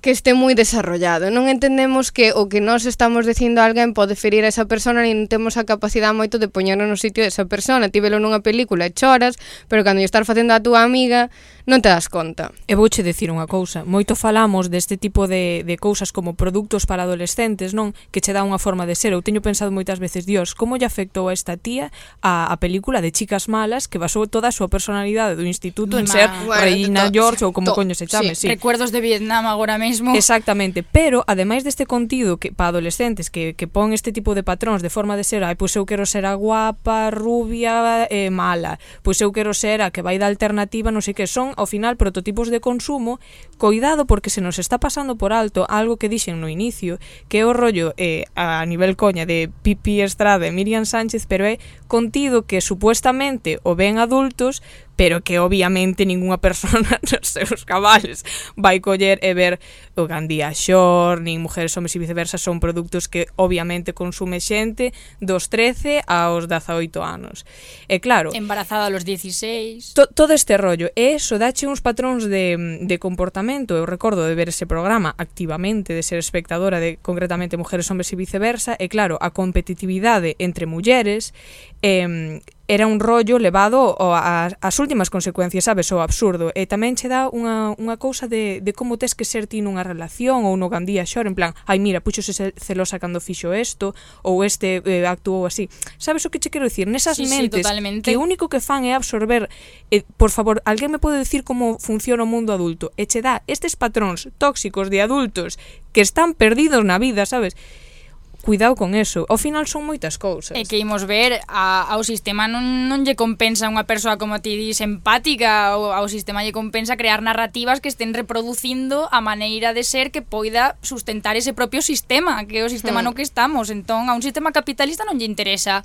[SPEAKER 4] que este moi desarrollado. Non entendemos que o que nós estamos dicindo a alguén pode ferir a esa persona e non temos a capacidade moito de poñernos no sitio desa persona. Ti velo nunha película e choras, pero cando estás facendo a túa amiga non te das conta.
[SPEAKER 1] E vouche dicir unha cousa. Moito falamos deste tipo de, de cousas como produtos para adolescentes, non? Que che dá unha forma de ser. Eu teño pensado moitas veces, Dios, como lle afectou a esta tía a, a película de Chicas Malas que basou toda a súa personalidade do instituto en
[SPEAKER 3] Ma...
[SPEAKER 1] ser
[SPEAKER 4] bueno,
[SPEAKER 1] Reina George ou como coño se chame. Sí. sí.
[SPEAKER 3] Recuerdos de Vietnam agora mesmo mesmo.
[SPEAKER 1] Exactamente, pero ademais deste contido que para adolescentes que, que pon este tipo de patróns de forma de ser, ai, pois eu quero ser a guapa, rubia, eh, mala, pois eu quero ser a que vai da alternativa, non sei que, son ao final prototipos de consumo, coidado porque se nos está pasando por alto algo que dixen no inicio, que é o rollo eh, a nivel coña de Pipi Estrada e Miriam Sánchez, pero é contido que supuestamente o ven adultos pero que obviamente ningunha persona nos seus cabales vai coller e ver o Gandía Xor, nin Mujeres, Homes e Viceversa son produtos que obviamente consume xente dos 13 aos 18 anos. E claro...
[SPEAKER 3] Embarazada aos 16...
[SPEAKER 1] To, todo este rollo. E eso dache uns patróns de, de comportamento. Eu recordo de ver ese programa activamente, de ser espectadora de concretamente Mujeres, Homes e Viceversa. E claro, a competitividade entre mulleres... Eh, era un rollo levado ás últimas consecuencias, sabes, o absurdo. E tamén che dá unha, unha cousa de, de como tes que ser ti nunha relación ou no Gandía xor, en plan, ai mira, puxose celosa cando fixo isto, ou este eh, actuou así. Sabes o que che quero dicir? Nesas
[SPEAKER 3] sí,
[SPEAKER 1] mentes
[SPEAKER 3] sí,
[SPEAKER 1] que o único que fan é absorber, eh, por favor, alguén me pode dicir como funciona o mundo adulto, e che dá estes patróns tóxicos de adultos que están perdidos na vida, sabes? cuidado con eso. Ao final son moitas cousas.
[SPEAKER 3] E que imos ver a, ao sistema non, non lle compensa unha persoa como ti dis empática, ao, ao sistema lle compensa crear narrativas que estén reproducindo a maneira de ser que poida sustentar ese propio sistema, que é o sistema
[SPEAKER 4] hmm.
[SPEAKER 3] no que estamos. Entón, a un sistema capitalista non lle interesa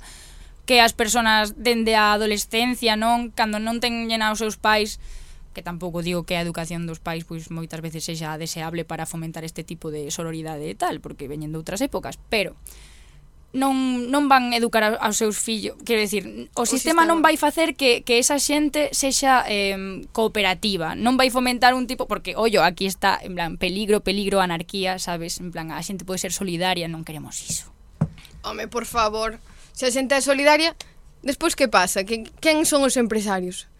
[SPEAKER 3] que as persoas dende a adolescencia, non, cando non teñen aos seus pais que tampouco digo que a educación dos pais pois moitas veces sexa deseable para fomentar este tipo de sororidade e tal, porque veñen de outras épocas, pero non, non van educar aos seus fillos, quero decir, o, o sistema,
[SPEAKER 4] sistema
[SPEAKER 3] non vai facer que, que esa xente sexa eh, cooperativa, non vai fomentar un tipo, porque, ollo, aquí está, en plan, peligro, peligro, anarquía, sabes, en plan, a xente pode ser solidaria, non queremos iso.
[SPEAKER 4] Home, por favor, se a xente é solidaria, despois que pasa? Que, quen son os empresarios?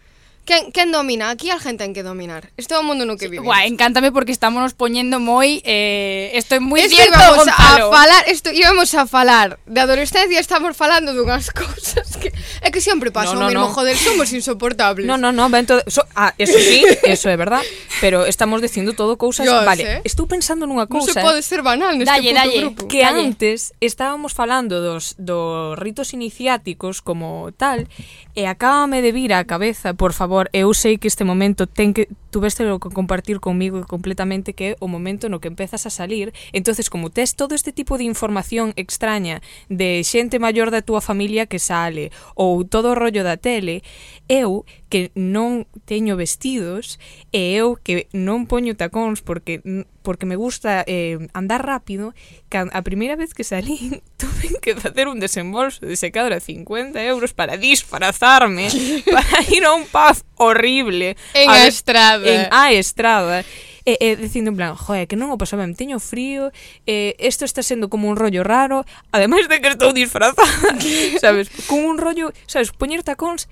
[SPEAKER 4] Quen, quen domina? Aquí a gente ten que dominar. Este é o mundo no que vivimos.
[SPEAKER 3] Guau, encántame porque estamos nos poñendo moi... Eh, estoy moi
[SPEAKER 4] Esto
[SPEAKER 3] cierto,
[SPEAKER 4] íbamos
[SPEAKER 3] Gonzalo.
[SPEAKER 4] a falar, isto íbamos a falar de adolescencia, estamos falando dunhas cousas que é que sempre pasa
[SPEAKER 1] no, no, o
[SPEAKER 4] mesmo,
[SPEAKER 1] no.
[SPEAKER 4] joder, somos insoportables.
[SPEAKER 1] No, no, no, ben todo, so, ah, eso sí, eso é verdad, pero estamos dicindo todo cousas,
[SPEAKER 4] Dios,
[SPEAKER 1] vale.
[SPEAKER 4] Eh?
[SPEAKER 1] Estou pensando nunha cousa.
[SPEAKER 4] Non se pode ser banal neste
[SPEAKER 3] dalle,
[SPEAKER 4] puto
[SPEAKER 3] dalle,
[SPEAKER 4] grupo.
[SPEAKER 1] Que
[SPEAKER 3] dalle.
[SPEAKER 1] antes estábamos falando dos dos ritos iniciáticos como tal e acábame de vir a cabeza, por favor, favor, eu sei que este momento ten que tuveste que compartir conmigo completamente que é o momento no que empezas a salir. entonces como tes todo este tipo de información extraña de xente maior da túa familia que sale ou todo o rollo da tele, eu que non teño vestidos e eu que non poño tacóns porque porque me gusta eh, andar rápido, que a primeira vez que salí tuve que facer un desembolso de secadora 50 euros para disfrazarme, para ir a un pub horrible.
[SPEAKER 4] En
[SPEAKER 1] a,
[SPEAKER 4] a estrada.
[SPEAKER 1] En a estrada. E, e dicindo en plan, joe, que non o paso ben, teño frío, eh, isto está sendo como un rollo raro, ademais de que estou disfrazada, sabes, como un rollo, sabes, poñer tacóns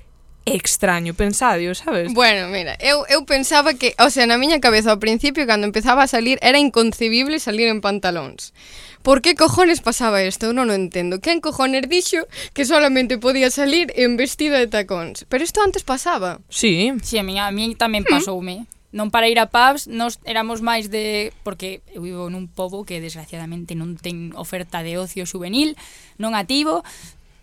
[SPEAKER 1] extraño, pensadio, sabes?
[SPEAKER 4] Bueno, mira, eu, eu pensaba que, o sea, na miña cabeza ao principio, cando empezaba a salir, era inconcebible salir en pantalóns. Por que cojones pasaba isto? Eu non o entendo. Quen cojones dixo que solamente podía salir en vestido de tacóns? Pero isto antes pasaba.
[SPEAKER 1] Sí.
[SPEAKER 3] Sí, a mí, a mí tamén hmm. pasoume. Mm. Non para ir a pubs, nos éramos máis de... Porque eu vivo nun pobo que desgraciadamente non ten oferta de ocio juvenil, non ativo,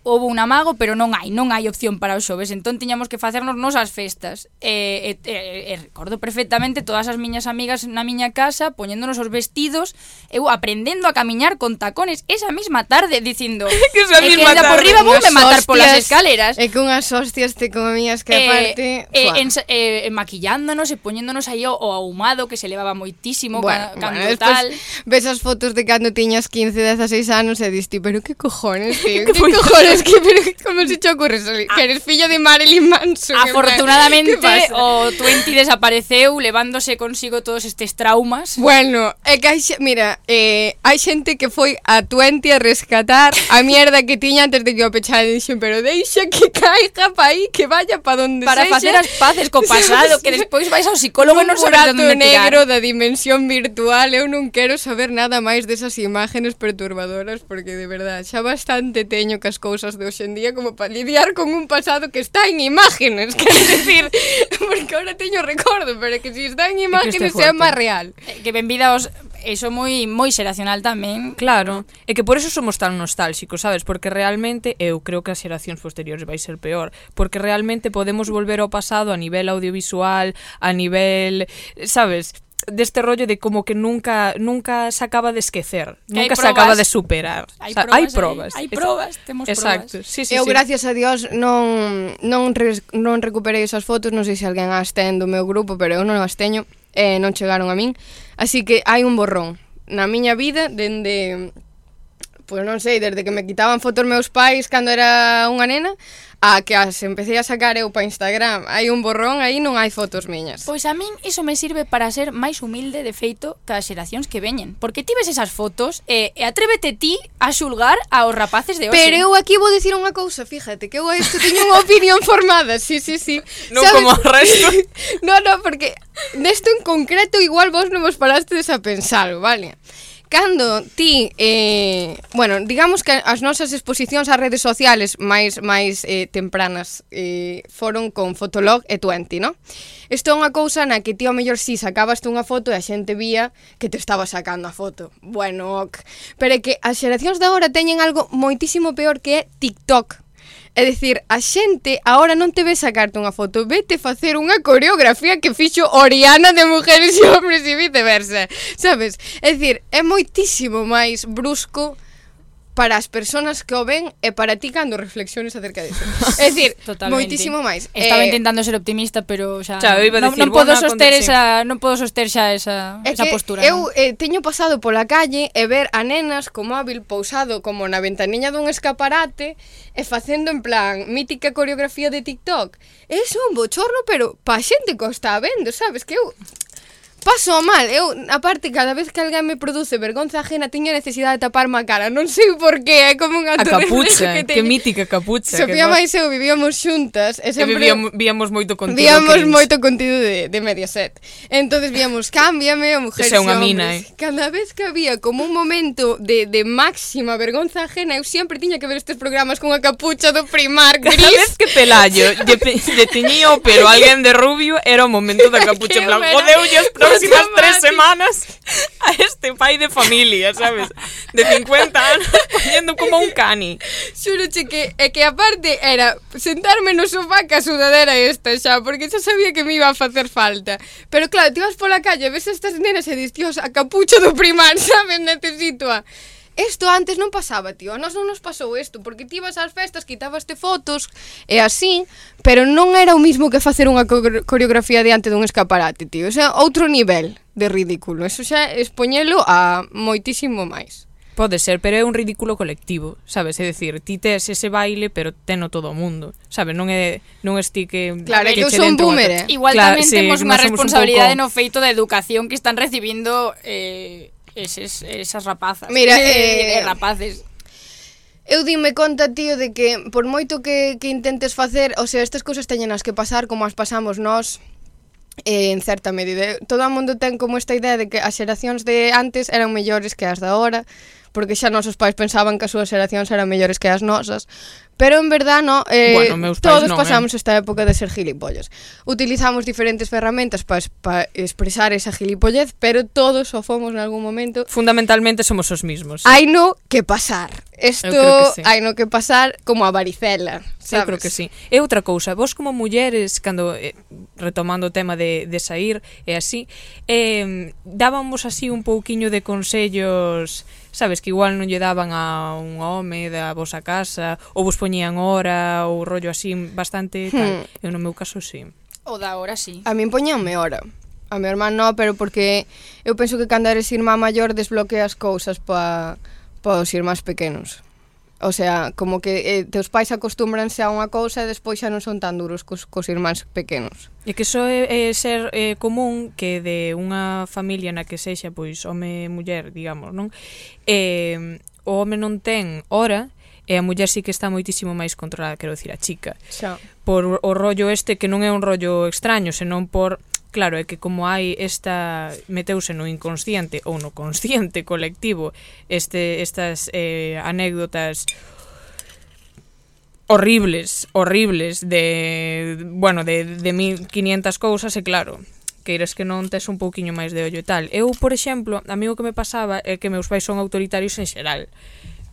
[SPEAKER 3] houve un amago, pero non hai, non hai opción para os xoves, entón tiñamos que facernos nos as festas. E, e, e, e recordo perfectamente todas as miñas amigas na miña casa poñéndonos os vestidos, eu aprendendo a camiñar con tacones esa misma tarde dicindo
[SPEAKER 1] que esa
[SPEAKER 3] misma que tarde. por riba vou
[SPEAKER 4] me
[SPEAKER 3] matar
[SPEAKER 4] hostias, polas
[SPEAKER 3] escaleras.
[SPEAKER 4] E que unhas hostias te comías que aparte...
[SPEAKER 3] E, e, en, e, maquillándonos e poñéndonos aí o, o ahumado que se levaba moitísimo
[SPEAKER 4] bueno,
[SPEAKER 3] ca, cando
[SPEAKER 4] bueno,
[SPEAKER 3] tal.
[SPEAKER 4] Ves as fotos de cando tiñas 15, 16 anos e diste, pero que cojones, tío,
[SPEAKER 1] que
[SPEAKER 4] cojones es que, pero, ¿cómo se te ocurre? A, ah. que eres fillo de Marilyn Manson.
[SPEAKER 3] Afortunadamente, o Twenty desapareceu levándose consigo todos estes traumas.
[SPEAKER 4] Bueno, é que hai, mira, eh, hai xente que foi a Twenty a rescatar a mierda que tiña antes de que o pechara e dixen, pero deixa que caiga pa aí, que vaya pa donde
[SPEAKER 3] Para
[SPEAKER 4] sexa.
[SPEAKER 3] facer as paces co pasado, que despois vais ao psicólogo e non sabes onde
[SPEAKER 4] negro da dimensión virtual, eu non quero saber nada máis desas imágenes perturbadoras, porque de verdad, xa bastante teño que as cousas cousas de hoxendía como para lidiar con un pasado que está en imágenes, quero decir, porque ahora teño recordo, pero que si está en imágenes sea máis real.
[SPEAKER 3] Eh, que benvida os Eso moi moi xeracional tamén.
[SPEAKER 1] Claro, e que por eso somos tan nostálxicos, sabes? Porque realmente eu creo que as xeracións posteriores vai ser peor, porque realmente podemos volver ao pasado a nivel audiovisual, a nivel, sabes? deste rollo de como que nunca nunca se acaba de esquecer,
[SPEAKER 3] que
[SPEAKER 1] nunca se acaba de superar.
[SPEAKER 3] Hai
[SPEAKER 1] o sea,
[SPEAKER 3] probas,
[SPEAKER 1] hai probas.
[SPEAKER 3] Hai, probas, temos
[SPEAKER 1] Exacto.
[SPEAKER 3] probas.
[SPEAKER 1] Sí, sí,
[SPEAKER 4] Eu
[SPEAKER 1] sí.
[SPEAKER 4] gracias a Dios non non res, non recuperei esas fotos, non sei se alguén as ten do meu grupo, pero eu non as teño, eh, non chegaron a min. Así que hai un borrón na miña vida dende de, pois non sei, desde que me quitaban fotos meus pais cando era unha nena, a que as empecé a sacar eu para Instagram hai un borrón, aí non hai fotos miñas.
[SPEAKER 3] Pois a min iso me sirve para ser máis humilde de feito que as xeracións que veñen. Porque ti ves esas fotos e, e atrévete ti a xulgar aos rapaces de hoxe.
[SPEAKER 4] Pero eu aquí vou dicir unha cousa, fíjate, que eu isto teño unha opinión formada, sí, sí, sí.
[SPEAKER 1] Non ¿Sabes? como o resto.
[SPEAKER 4] no, no, porque nesto en concreto igual vos non vos parastes a pensar, vale? Cando ti, eh, bueno, digamos que as nosas exposicións ás redes sociales máis máis eh, tempranas eh, foron con Fotolog e Twenty, no? Isto é unha cousa na que ti ao mellor si sacabaste unha foto e a xente vía que te estaba sacando a foto. Bueno, ok. Pero é que as xeracións de agora teñen algo moitísimo peor que é TikTok É dicir, a xente agora non te ve sacarte unha foto, vete facer unha coreografía que fixo Oriana de Mujeres e Hombres e viceversa, sabes? É dicir, é moitísimo máis brusco para as persoas que o ven e para ti cando reflexiones acerca disso. É dicir, moitísimo máis.
[SPEAKER 3] Estaba
[SPEAKER 4] eh,
[SPEAKER 3] intentando ser optimista, pero xa,
[SPEAKER 1] xa iba a decir,
[SPEAKER 3] non, podo soster esa, non podo soster xa esa,
[SPEAKER 4] é
[SPEAKER 3] esa postura.
[SPEAKER 4] Eu
[SPEAKER 3] non?
[SPEAKER 4] eh, teño pasado pola calle e ver a nenas co móvil pousado como na ventaniña dun escaparate e facendo en plan mítica coreografía de TikTok. É un bochorno, pero pa xente que o está vendo, sabes? Que eu Paso mal, eu, aparte, cada vez que alguén me produce vergonza ajena Teño necesidade de taparme a cara Non sei por qué, é como unha
[SPEAKER 1] A capucha, que, teño. que mítica capucha
[SPEAKER 4] Sofía
[SPEAKER 1] que
[SPEAKER 4] máis eu vivíamos xuntas E sempre
[SPEAKER 1] vivíamos, víamos moito contido
[SPEAKER 4] Víamos
[SPEAKER 1] cringe.
[SPEAKER 4] moito contido de, de Mediaset entonces víamos, cámbiame o mujeres
[SPEAKER 1] xa unha mina,
[SPEAKER 4] eh? Cada vez que había como un momento de, de máxima vergonza ajena Eu sempre tiña que ver estes programas con a capucha do Primark gris
[SPEAKER 1] Cada vez que Pelayo lle, lle tiñía o pelo alguén de rubio Era o momento da capucha en plan Jodeu, yo próximas tres semanas a este pai de familia, sabes? De 50 anos, poñendo como un cani.
[SPEAKER 4] Xuroche que, é que aparte era sentarme no sofá ca sudadera esta xa, porque xa sabía que me iba a facer falta. Pero claro, ti vas pola calle, ves estas nenas e dis, dios, a capucha do primar, sabes? Necesito a... Isto antes non pasaba, tío. A nós non nos pasou isto, porque ti ibas ás festas, quitabaste fotos e así, pero non era o mismo que facer unha coreografía diante dun escaparate, tío. O sea, outro nivel de ridículo. Eso xa expoñelo a moitísimo máis.
[SPEAKER 1] Pode ser, pero é un ridículo colectivo, sabes? É dicir, ti tes ese baile, pero teno todo o mundo, sabes? Non é non esti que
[SPEAKER 4] Claro, que eu
[SPEAKER 1] sou un
[SPEAKER 4] boomer. Eh.
[SPEAKER 3] Igual
[SPEAKER 1] claro,
[SPEAKER 3] tamén
[SPEAKER 1] sí,
[SPEAKER 3] temos unha
[SPEAKER 1] responsabilidade un pouco...
[SPEAKER 3] no feito da educación que están recibindo eh eses, esas rapazas.
[SPEAKER 4] Mira,
[SPEAKER 3] eh,
[SPEAKER 4] eh, eh,
[SPEAKER 3] rapaces.
[SPEAKER 4] Eu dime conta, tío, de que por moito que, que intentes facer, o sea, estas cousas teñen as que pasar como as pasamos nós, eh, en certa medida. Todo o mundo ten como esta idea de que as xeracións de antes eran mellores que as da hora, porque xa nosos pais pensaban que as súas xeracións eran mellores que as nosas, pero en verdad no, eh,
[SPEAKER 1] bueno,
[SPEAKER 4] todos
[SPEAKER 1] non,
[SPEAKER 4] pasamos eh. esta época de ser gilipollas. Utilizamos diferentes ferramentas para pa expresar esa gilipollez, pero todos o fomos en algún momento.
[SPEAKER 1] Fundamentalmente somos os mismos. Sí.
[SPEAKER 4] Hai no que pasar. Isto
[SPEAKER 1] sí.
[SPEAKER 4] hai no que pasar como a varicela, sabes?
[SPEAKER 1] Eu creo que sí. E outra cousa, vos como mulleres, cando eh, retomando o tema de, de sair e así, eh, dábamos así un pouquiño de consellos sabes, que igual non lle daban a un home da vosa casa, ou vos poñían hora, ou rollo así bastante tal.
[SPEAKER 4] Hmm.
[SPEAKER 1] Eu no meu caso sí.
[SPEAKER 3] O da hora sí.
[SPEAKER 4] A min poñanme hora. A mi irmán non, pero porque eu penso que cando eres irmá maior desbloqueas cousas pa, pa os irmáns pequenos. O sea, como que eh, teus pais acostúmbranse a unha cousa e despois xa non son tan duros cos, cos irmáns pequenos.
[SPEAKER 1] E que só é, é ser é, común que de unha familia na que sexa pois home e muller, digamos, non? Eh, o home non ten hora e a muller sí que está moitísimo máis controlada, quero dicir, a chica.
[SPEAKER 4] Xa.
[SPEAKER 1] Por o rollo este que non é un rollo extraño, senón por Claro, é que como hai esta meteuse no inconsciente ou no consciente colectivo este estas eh, anécdotas horribles, horribles de, bueno, de, de 1500 cousas e claro, queiras que non tes un pouquiño máis de ollo e tal. Eu, por exemplo, a mí o que me pasaba é que meus pais son autoritarios en xeral.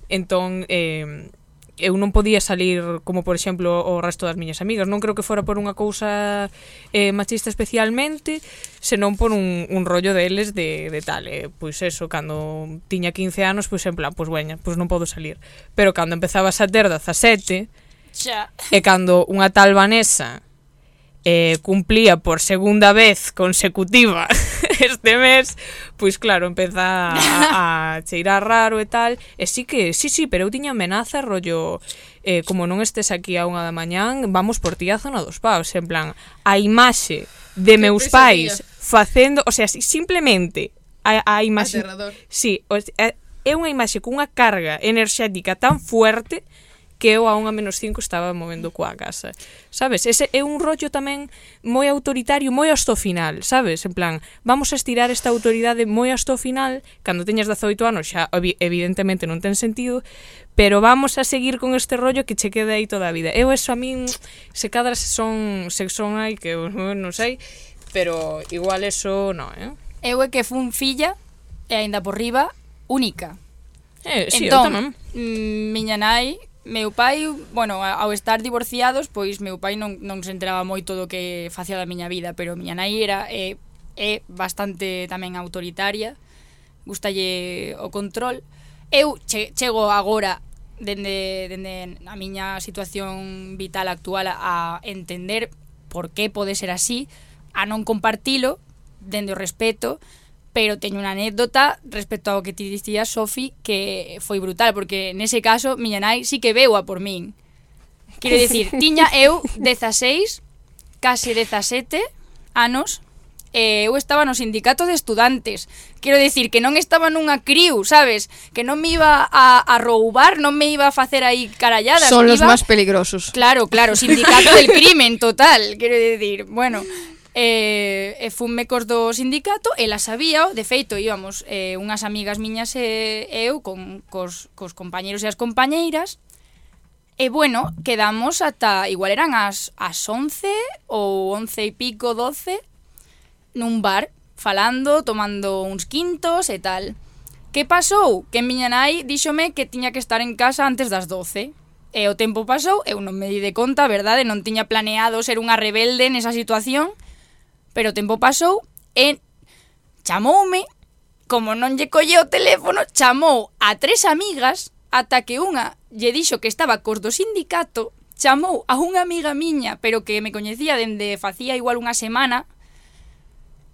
[SPEAKER 1] Entón, eh, eu non podía salir como por exemplo o resto das miñas amigas non creo que fora por unha cousa eh, machista especialmente senón por un, un rollo deles de, de tal eh, pois eso, cando tiña 15 anos pois en plan, pois bueno, pois non podo salir pero cando empezabas a ter 17
[SPEAKER 3] xa.
[SPEAKER 1] e cando unha tal Vanessa eh, cumplía por segunda vez consecutiva este mes, pois claro, empeza a, a cheirar raro e tal. E sí que, sí, sí, pero eu tiña amenaza rollo eh, como non estes aquí a unha da mañán, vamos por ti a zona dos paus, en plan, a imaxe de meus pais facendo, o sea, simplemente a, a imaxe...
[SPEAKER 4] Aterrador.
[SPEAKER 1] Sí, o, é unha imaxe cunha carga enerxética tan fuerte que eu a unha a menos 5 estaba movendo coa casa. Sabes? Ese é un rollo tamén moi autoritario, moi hasta o final, sabes? En plan, vamos a estirar esta autoridade moi hasta o final, cando teñas 18 anos xa evidentemente non ten sentido, pero vamos a seguir con este rollo que che queda aí toda a vida. Eu eso a min, se cadra se son, se son aí, que eu non sei, pero igual eso non, eh?
[SPEAKER 3] Eu é que fun filla, e aínda por riba, única.
[SPEAKER 1] Eh, sí,
[SPEAKER 3] entón, eu
[SPEAKER 1] tamén.
[SPEAKER 3] Mm, miña nai Meu pai, bueno, ao estar divorciados, pois meu pai non, non se enteraba moito do que facía da miña vida, pero miña nai era é, é bastante tamén autoritaria, gustalle o control. Eu che, chego agora dende, dende a miña situación vital actual a entender por que pode ser así, a non compartilo dende o respeto, pero teño unha anécdota respecto ao que ti dicías, Sofi, que foi brutal, porque nese caso miña nai sí que veu a por min. Quero dicir, tiña eu 16, case 17 anos, e eu estaba no sindicato de estudantes. Quero dicir que non estaba nunha criu, sabes? Que non me iba a, a roubar, non me iba a facer aí caralladas.
[SPEAKER 4] Son
[SPEAKER 3] iba...
[SPEAKER 4] máis peligrosos.
[SPEAKER 3] Claro, claro, sindicato del crimen total, quero dicir. Bueno, eh, e fun mecos do sindicato, ela sabía, de feito íbamos eh, unhas amigas miñas e eu con, cos, cos compañeros e as compañeiras, E bueno, quedamos ata, igual eran as, as 11 ou 11 e pico, 12, nun bar, falando, tomando uns quintos e tal. Que pasou? Que miña nai díxome que tiña que estar en casa antes das 12. E o tempo pasou, eu non me di de conta, verdade? Non tiña planeado ser unha rebelde nesa situación. Pero o tempo pasou e chamoume, como non lle colle o teléfono, chamou a tres amigas ata que unha lle dixo que estaba cos do sindicato, chamou a unha amiga miña, pero que me coñecía dende facía igual unha semana,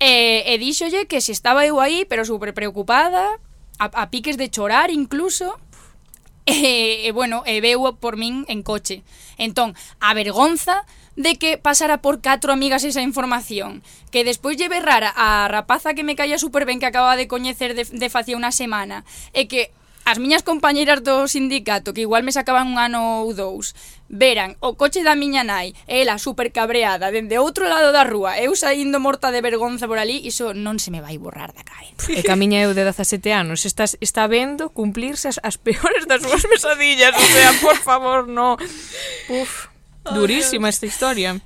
[SPEAKER 3] e, e díxolle que se estaba eu aí, pero super preocupada, a, a piques de chorar incluso, e, e bueno, e veu por min en coche. Entón, a vergonza de que pasara por catro amigas esa información. Que despois lle berrara a rapaza que me caía super ben que acababa de coñecer de, de facía unha semana. E que as miñas compañeiras do sindicato que igual me sacaban un ano ou dous veran o coche da miña nai e ela super cabreada dende outro lado da rúa eu saindo morta de vergonza por ali iso non se me vai borrar da cabeza.
[SPEAKER 1] E camiña eu de 17 anos. Está, está vendo cumplirse as, as peores das súas mesadillas o sea, por favor, no. Uf. Oh, Durísima esta historia.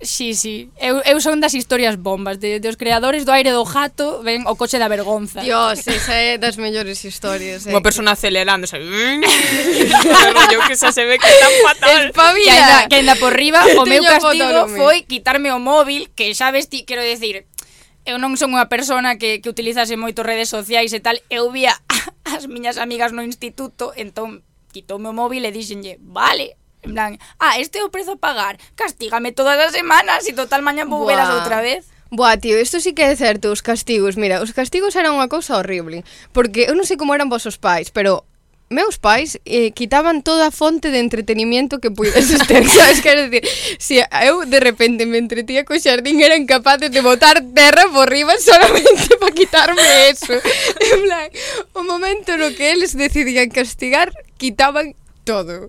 [SPEAKER 3] Sí, sí. Eu, eu son das historias bombas, de, dos creadores do aire do jato, ven o coche da vergonza.
[SPEAKER 4] Dios, esa é das mellores historias. Eh.
[SPEAKER 1] Unha persona acelerándose. Mm". rollo que xa se ve que tan fatal.
[SPEAKER 3] Espavila.
[SPEAKER 4] Que
[SPEAKER 3] ainda, que ainda por riba, o meu castigo foi quitarme o móvil, que xa vesti, quero decir, eu non son unha persona que, que utilizase moito redes sociais e tal, eu vía as miñas amigas no instituto, entón quitoume o móvil e dixenlle, vale, En plan, ah, este é o prezo a pagar. Castígame todas as semanas e total mañan vou
[SPEAKER 4] Buah.
[SPEAKER 3] velas outra vez.
[SPEAKER 4] Buah, tío, isto sí que é certo, os castigos. Mira, os castigos eran unha cousa horrible, porque eu non sei como eran vosos pais, pero meus pais eh, quitaban toda a fonte de entretenimiento que puideses ter, sabes? Quero dicir, se eu de repente me entretía co xardín eran capaces de botar terra por riba solamente para quitarme eso. En plan, o momento no que eles decidían castigar, quitaban todo.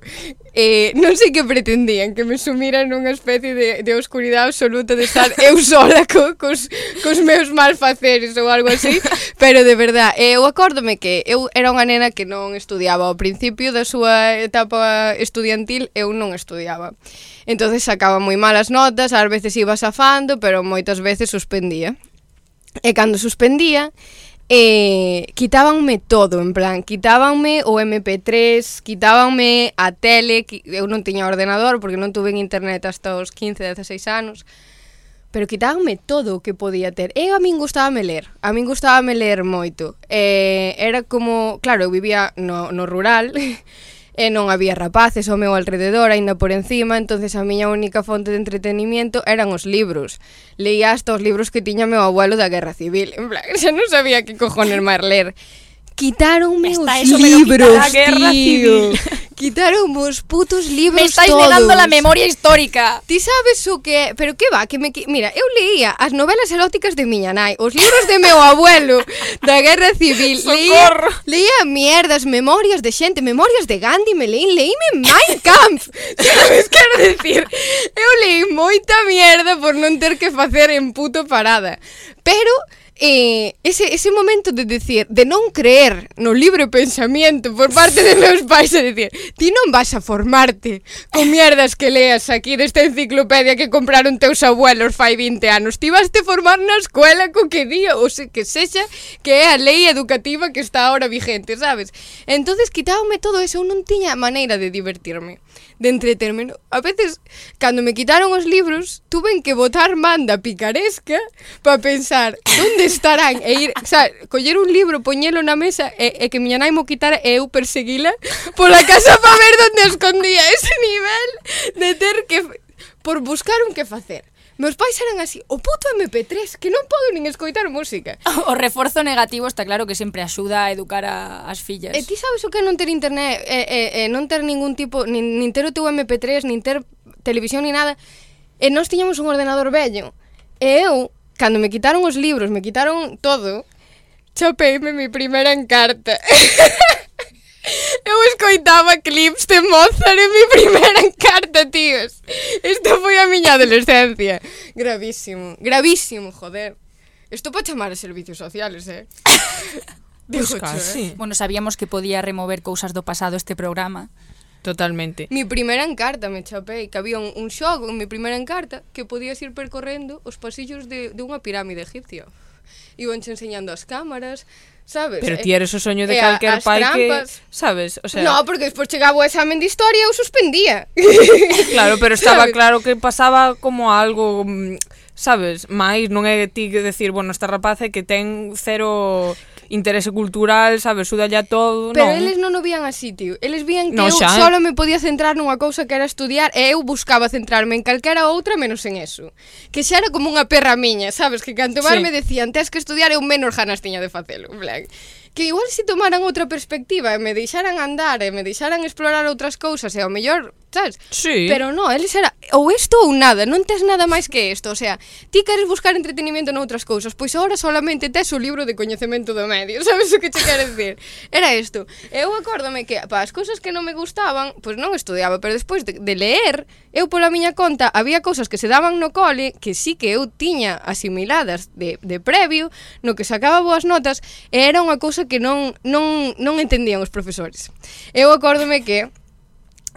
[SPEAKER 4] Eh, non sei que pretendían, que me sumiran nunha especie de, de oscuridade absoluta de estar eu sola co, cos, cos meus malfaceres ou algo así, pero de verdad, eh, eu acórdome que eu era unha nena que non estudiaba ao principio da súa etapa estudiantil, eu non estudiaba. Entonces sacaba moi malas notas, ás veces iba safando, pero moitas veces suspendía. E cando suspendía, eh, quitábanme todo, en plan, quitábanme o MP3, quitábanme a tele, eu non tiña ordenador porque non tuve internet hasta os 15, 16 anos, pero quitábanme todo o que podía ter. E a min gustábame ler, a min gustábame ler moito. Eh, era como, claro, eu vivía no, no rural, e non había rapaces ao meu alrededor, aínda por encima, entonces a miña única fonte de entretenimiento eran os libros. Leía hasta os libros que tiña meu abuelo da Guerra Civil, en plan, xa non sabía que cojones máis ler quitaronme
[SPEAKER 3] Está,
[SPEAKER 4] os libros,
[SPEAKER 3] quita guerra
[SPEAKER 4] tío. Civil. Quitaronme os putos libros
[SPEAKER 3] Me estáis
[SPEAKER 4] todos.
[SPEAKER 3] negando a memoria histórica.
[SPEAKER 4] Ti sabes o que... Pero que va, que me... Qui... Mira, eu leía as novelas eróticas de miña nai, os libros de meu abuelo da Guerra Civil.
[SPEAKER 1] Socorro.
[SPEAKER 4] Leía, leía mierdas, memorias de xente, memorias de Gandhi, me leí, leíme Mein Kampf. sabes, quero decir, eu leí moita mierda por non ter que facer en puto parada. Pero eh, ese, ese momento de decir, de non creer no libre pensamento por parte de meus pais, de decir, ti non vas a formarte con mierdas que leas aquí desta enciclopedia que compraron teus abuelos fai 20 anos. Ti vas te formar na escuela co que día, ou se que sexa, que é a lei educativa que está ahora vigente, sabes? entonces quitábame todo eso, eu non tiña maneira de divertirme de entreterme. A veces, cando me quitaron os libros, tuven que botar manda picaresca para pensar onde estarán e ir, o sea, coller un libro, poñelo na mesa e, e que miña nai mo quitara e eu perseguila pola casa para ver onde escondía ese nivel de ter que por buscar un que facer meus pais eran así, o puto MP3, que non podo nin escoitar música.
[SPEAKER 3] O reforzo negativo está claro que sempre axuda a educar a, as fillas.
[SPEAKER 4] E ti sabes o que non ter internet, e, e, e non ter ningún tipo, nin, nin ter o teu MP3, nin ter televisión, ni nada. E nós tiñamos un ordenador vello. E eu, cando me quitaron os libros, me quitaron todo, chapeime mi primeira encarta. Eu escoitaba clips de Mozart en mi primeira carta, tíos. Isto foi a miña adolescencia. Gravísimo, gravísimo, joder. Isto para chamar a servicios sociales, eh?
[SPEAKER 1] Pois
[SPEAKER 4] Digo pues
[SPEAKER 1] casi. Eh?
[SPEAKER 3] Bueno, sabíamos que podía remover cousas do pasado este programa.
[SPEAKER 1] Totalmente.
[SPEAKER 4] Mi primeira encarta me chapei, que había un, un xogo en mi primeira encarta que podías ir percorrendo os pasillos de, de unha pirámide egipcia. Ibanche enseñando as cámaras, sabes?
[SPEAKER 1] Pero
[SPEAKER 4] eh,
[SPEAKER 1] ti eres o soño de
[SPEAKER 4] eh,
[SPEAKER 1] calquer pai
[SPEAKER 4] trampas.
[SPEAKER 1] que, sabes, o sea...
[SPEAKER 4] No, porque despois chegaba o examen de historia e eu suspendía.
[SPEAKER 1] Claro, pero estaba
[SPEAKER 4] ¿sabes?
[SPEAKER 1] claro que pasaba como algo, mm, sabes, máis non é ti que decir, bueno, esta rapaza que ten cero interese cultural, sabes, suda ya todo,
[SPEAKER 4] Pero
[SPEAKER 1] non.
[SPEAKER 4] eles non o vían así, tío. Eles vían que
[SPEAKER 1] no, xa, eu eh?
[SPEAKER 4] solo me podía centrar nunha cousa que era estudiar e eu buscaba centrarme en calquera outra menos en eso. Que xa era como unha perra miña, sabes, que canto
[SPEAKER 1] sí.
[SPEAKER 4] me decían, tes que estudiar eu menos ganas tiña de facelo, en plan que igual se si tomaran outra perspectiva e me deixaran andar e me deixaran explorar outras cousas e ao mellor, sabes?
[SPEAKER 1] Sí.
[SPEAKER 4] Pero no, eles era ou isto ou nada, non tes nada máis que isto, o sea, ti queres buscar entretenimento noutras cousas, pois agora solamente tes o libro de coñecemento do medio, sabes o que che quero dicir? Era isto. Eu acórdome que pa as cousas que non me gustaban, pois non estudiaba, pero despois de, de ler, eu pola miña conta había cousas que se daban no cole que sí que eu tiña asimiladas de, de previo, no que sacaba boas notas, e era unha cousa que non, non, non entendían os profesores. Eu acórdome que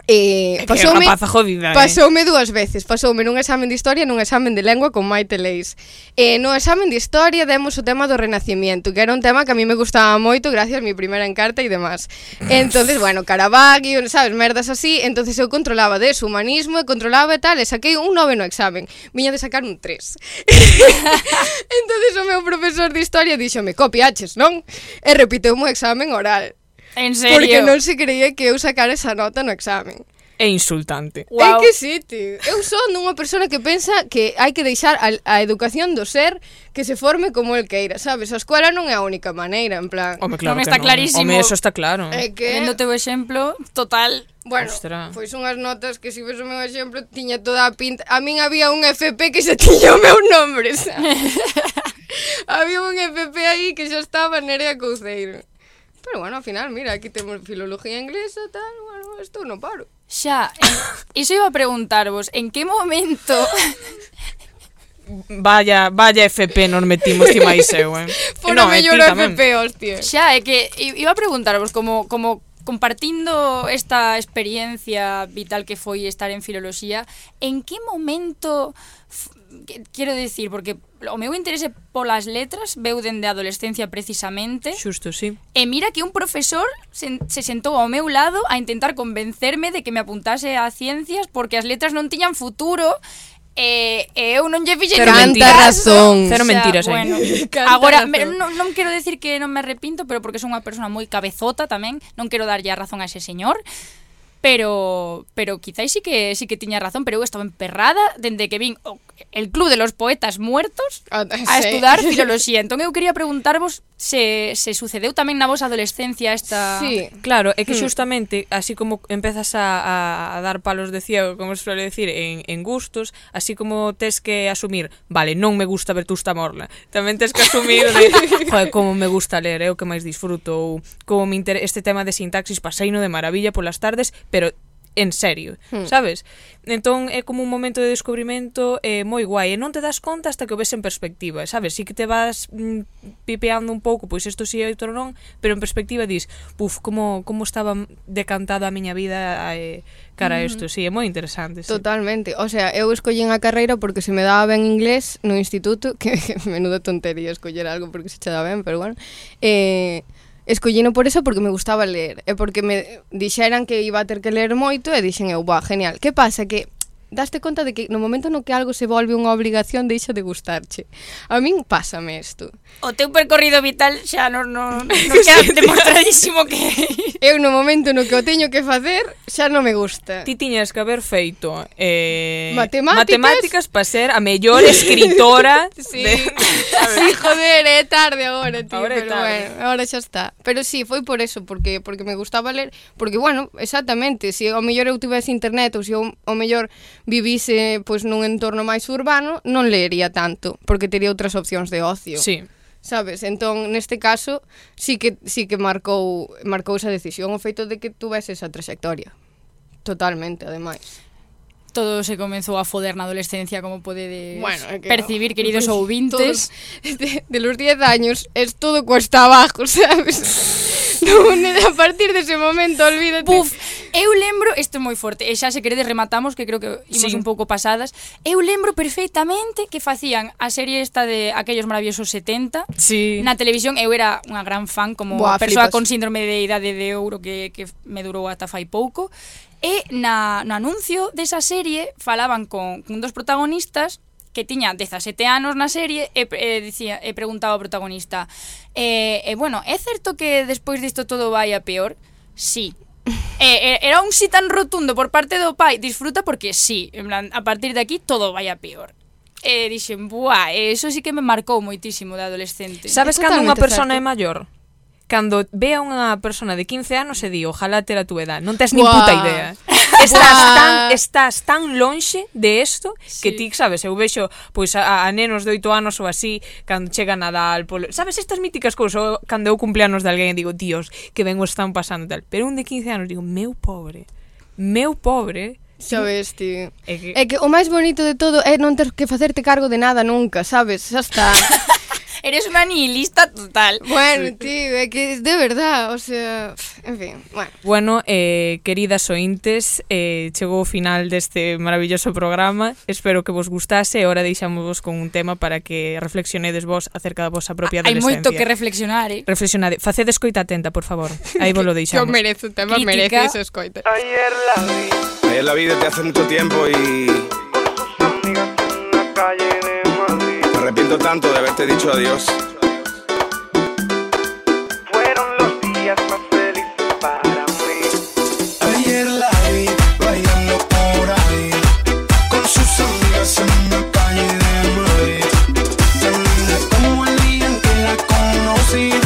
[SPEAKER 4] Eh, pasoume,
[SPEAKER 1] jodida, eh?
[SPEAKER 4] pasoume dúas veces. Pasoume nun examen de historia e nun examen de lengua con Maite Leis. Eh, No examen de historia demos o tema do renacimiento Que era un tema que a mí me gustaba moito Gracias a mi primeira encarta e demás. Entonces bueno, Caravaggio, sabes, merdas así entonces eu controlaba de humanismo E controlaba e tal, e saquei un 9 no examen. Viña de sacar un 3 entonces o meu profesor de historia Dixome, copiaches, non? E repiteu o examen oral.
[SPEAKER 3] En serio?
[SPEAKER 4] Porque non se creía que eu sacar esa nota no examen.
[SPEAKER 1] É insultante.
[SPEAKER 3] Wow.
[SPEAKER 4] É que sí, tío. Eu son unha persona que pensa que hai que deixar a, a educación do ser que se forme como el queira, sabes? A escola non é a única maneira, en plan...
[SPEAKER 1] Home, claro
[SPEAKER 3] non está non. clarísimo.
[SPEAKER 1] Home, eso está claro.
[SPEAKER 4] É que...
[SPEAKER 3] Vendo teu exemplo, total...
[SPEAKER 4] Bueno,
[SPEAKER 1] Ostra.
[SPEAKER 4] pois unhas notas que se si ves o meu exemplo tiña toda a pinta... A min había un FP que se tiña o meu nome, sabes? había un FP aí que xa estaba Nerea Couceiro. Pero bueno, ao final, mira, aquí temos filología inglesa, tal, bueno, isto non paro.
[SPEAKER 3] Xa, iso iba a preguntarvos, en que momento
[SPEAKER 1] Vaya, vaya FP nos metimos ti máis eu, eh.
[SPEAKER 4] Por
[SPEAKER 1] No,
[SPEAKER 4] no,
[SPEAKER 1] e ti
[SPEAKER 4] mellor
[SPEAKER 1] tamén.
[SPEAKER 4] FP, hostia.
[SPEAKER 3] Xa, é que iba a preguntarvos como como compartindo esta experiencia vital que foi estar en filoloxía, en que momento quero decir, porque o meu interese polas letras veu dende a adolescencia precisamente.
[SPEAKER 1] Xusto, sí.
[SPEAKER 3] E mira que un profesor se, se sentou ao meu lado a intentar convencerme de que me apuntase a ciencias porque as letras non tiñan futuro E, e eu non lle fixen
[SPEAKER 1] Cero mentiras,
[SPEAKER 4] razón.
[SPEAKER 1] Cero mentiras o
[SPEAKER 3] sea,
[SPEAKER 4] bueno,
[SPEAKER 3] Agora, me, non, non quero decir que non me arrepinto Pero porque son unha persona moi cabezota tamén Non quero darlle a razón a ese señor pero pero quizáis sí que sí que tiña razón, pero eu estaba emperrada dende que vin o, el Club de los Poetas Muertos
[SPEAKER 4] ah,
[SPEAKER 3] a
[SPEAKER 4] sí.
[SPEAKER 3] estudar filoloxía. Entón eu quería preguntarvos se, se sucedeu tamén na vosa adolescencia esta...
[SPEAKER 4] Sí,
[SPEAKER 1] claro, é que
[SPEAKER 4] hmm.
[SPEAKER 1] xustamente, así como empezas a, a dar palos de ciego, como se suele decir, en, en gustos, así como tes que asumir, vale, non me gusta Bertusta Morla, tamén tes que asumir de, joder, como me gusta ler, é o que máis disfruto, ou como me inter... este tema de sintaxis paseino de maravilla polas tardes, pero en serio,
[SPEAKER 4] hmm.
[SPEAKER 1] sabes? Entón é como un momento de descubrimento eh, moi guai e non te das conta hasta que o ves en perspectiva, sabes? Si que te vas mm, pipeando un pouco, pois isto si é outro non, pero en perspectiva dis, puf, como, como estaba decantada a miña vida eh, cara a isto, si, sí, é moi interesante. Sí.
[SPEAKER 4] Totalmente, o sea, eu escollín a carreira porque se me daba ben inglés no instituto, que, que menuda tontería escoller algo porque se che daba ben, pero bueno, eh, Escollino por eso porque me gustaba ler e porque me dixeran que iba a ter que ler moito e dixen eu, "Buah, genial". Que pasa que daste conta de que no momento no que algo se volve unha obligación deixa de gustarche. A min pásame isto.
[SPEAKER 3] O teu percorrido vital xa non no, no queda demostradísimo que...
[SPEAKER 4] Eu no momento no que o teño que facer xa non me gusta.
[SPEAKER 1] Ti tiñas que haber feito eh,
[SPEAKER 4] matemáticas,
[SPEAKER 1] matemáticas para ser a mellor escritora.
[SPEAKER 4] sí.
[SPEAKER 1] De...
[SPEAKER 4] sí, joder, é tarde agora, tío,
[SPEAKER 1] ahora
[SPEAKER 4] pero
[SPEAKER 1] tarde.
[SPEAKER 4] bueno, agora xa está. Pero sí, foi por eso, porque porque me gustaba ler, porque bueno, exactamente, se si ao mellor eu tivese internet ou se si ao mellor vivise pois nun entorno máis urbano, non leería tanto, porque tería outras opcións de ocio.
[SPEAKER 1] Sí.
[SPEAKER 4] Sabes? Entón, neste caso, sí que sí que marcou marcou esa decisión o feito de que tuveses esa trayectoria. Totalmente, ademais
[SPEAKER 3] todo se comezou a foder na adolescencia, como podedes
[SPEAKER 4] bueno, que
[SPEAKER 3] percibir, no.
[SPEAKER 4] queridos
[SPEAKER 3] ouvintes.
[SPEAKER 4] De, de los 10 años es todo cuesta abajo, sabes? non, a partir dese de momento, olvídate.
[SPEAKER 3] Puf, eu lembro, isto é moi forte, e xa se queredes rematamos, que creo que imos
[SPEAKER 1] sí.
[SPEAKER 3] un pouco pasadas, eu lembro perfectamente que facían a serie esta de Aquellos maravillosos 70
[SPEAKER 1] sí.
[SPEAKER 3] na televisión, eu era unha gran fan como
[SPEAKER 4] Buah,
[SPEAKER 3] persoa
[SPEAKER 4] flipas.
[SPEAKER 3] con síndrome de idade de ouro que, que me durou ata fai pouco, E na, no anuncio desa serie falaban con, con dos protagonistas que tiña 17 anos na serie e, e, dicía, e preguntaba ao protagonista e, e bueno, é certo que despois disto todo vai a peor? Sí, eh, era un sí tan rotundo por parte do pai, disfruta porque sí, en plan, a partir de aquí todo vai a peor. E eh, dixen, buah, eso sí que me marcou moitísimo de adolescente.
[SPEAKER 1] Sabes cando unha persona
[SPEAKER 4] certo.
[SPEAKER 1] é maior? cando ve a unha persona de 15 anos e di, ojalá ter a tu edad, non tes nin
[SPEAKER 4] Buah.
[SPEAKER 1] puta idea. Estás
[SPEAKER 4] Buah.
[SPEAKER 1] tan, estás tan lonxe de isto
[SPEAKER 3] sí.
[SPEAKER 1] que ti, sabes, eu vexo pois a, a nenos de 8 anos ou así cando chega Nadal, polo. Sabes estas míticas cousas cando eu cumpleanos de alguén digo, tíos, que ben o están pasando tal. Pero un de 15 anos digo, meu pobre, meu pobre,
[SPEAKER 4] Sabes, ti.
[SPEAKER 1] É que...
[SPEAKER 4] é que o máis bonito de todo é non ter que facerte cargo de nada nunca, sabes? Xa está.
[SPEAKER 3] Eres una nihilista total.
[SPEAKER 4] Bueno, tío, é que de verdad, o sea, en fin, bueno.
[SPEAKER 1] Bueno, eh, queridas ointes, eh, chegou o final deste maravilloso programa. Espero que vos gustase e ora deixámosvos con un tema para que reflexionedes vos acerca da vosa propia
[SPEAKER 3] Hai
[SPEAKER 1] adolescencia.
[SPEAKER 3] Hai moito que reflexionar, eh?
[SPEAKER 1] Reflexionade. Faced escoita atenta, por favor. Aí vos lo deixamos.
[SPEAKER 4] Yo merezo, o tema
[SPEAKER 3] Crítica.
[SPEAKER 4] merece ese escoita.
[SPEAKER 5] Ayer la vi.
[SPEAKER 6] Ayer la vi desde hace mucho tiempo y...
[SPEAKER 5] Con sus amigas
[SPEAKER 6] arrepiento tanto de haberte dicho adiós.
[SPEAKER 5] Fueron los días más felices para mí.
[SPEAKER 6] Ayer la vi bailando por ahí con sus amigas en una calle de Madrid. Tan linda como el día en que la conocí.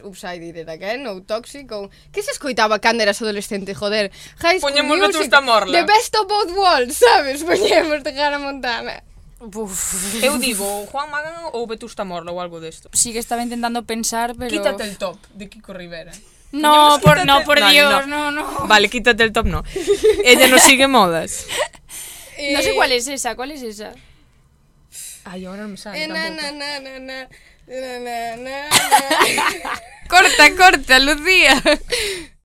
[SPEAKER 4] pois Upside It again ou Toxic ou que se escoitaba cando eras adolescente, joder. High School
[SPEAKER 1] Poñemos
[SPEAKER 4] Music,
[SPEAKER 1] Morla.
[SPEAKER 4] The Best of Both Worlds, sabes? Poñemos de Hannah Montana.
[SPEAKER 3] Uf.
[SPEAKER 1] Eu digo, Juan Magán ou Vetusta Morla ou algo desto.
[SPEAKER 3] Sí que estaba intentando pensar, pero...
[SPEAKER 1] Quítate el top de Kiko Rivera.
[SPEAKER 3] No, por,
[SPEAKER 1] quítate...
[SPEAKER 3] no, por Dios, no. no, no.
[SPEAKER 1] Vale, quítate el top, no. Ella no sigue modas. Eh...
[SPEAKER 3] No sé cuál es esa, ¿cuál es esa?
[SPEAKER 1] Ay, ahora no me sale
[SPEAKER 4] eh, na, na, na, na, na. corta, corta, Lucía.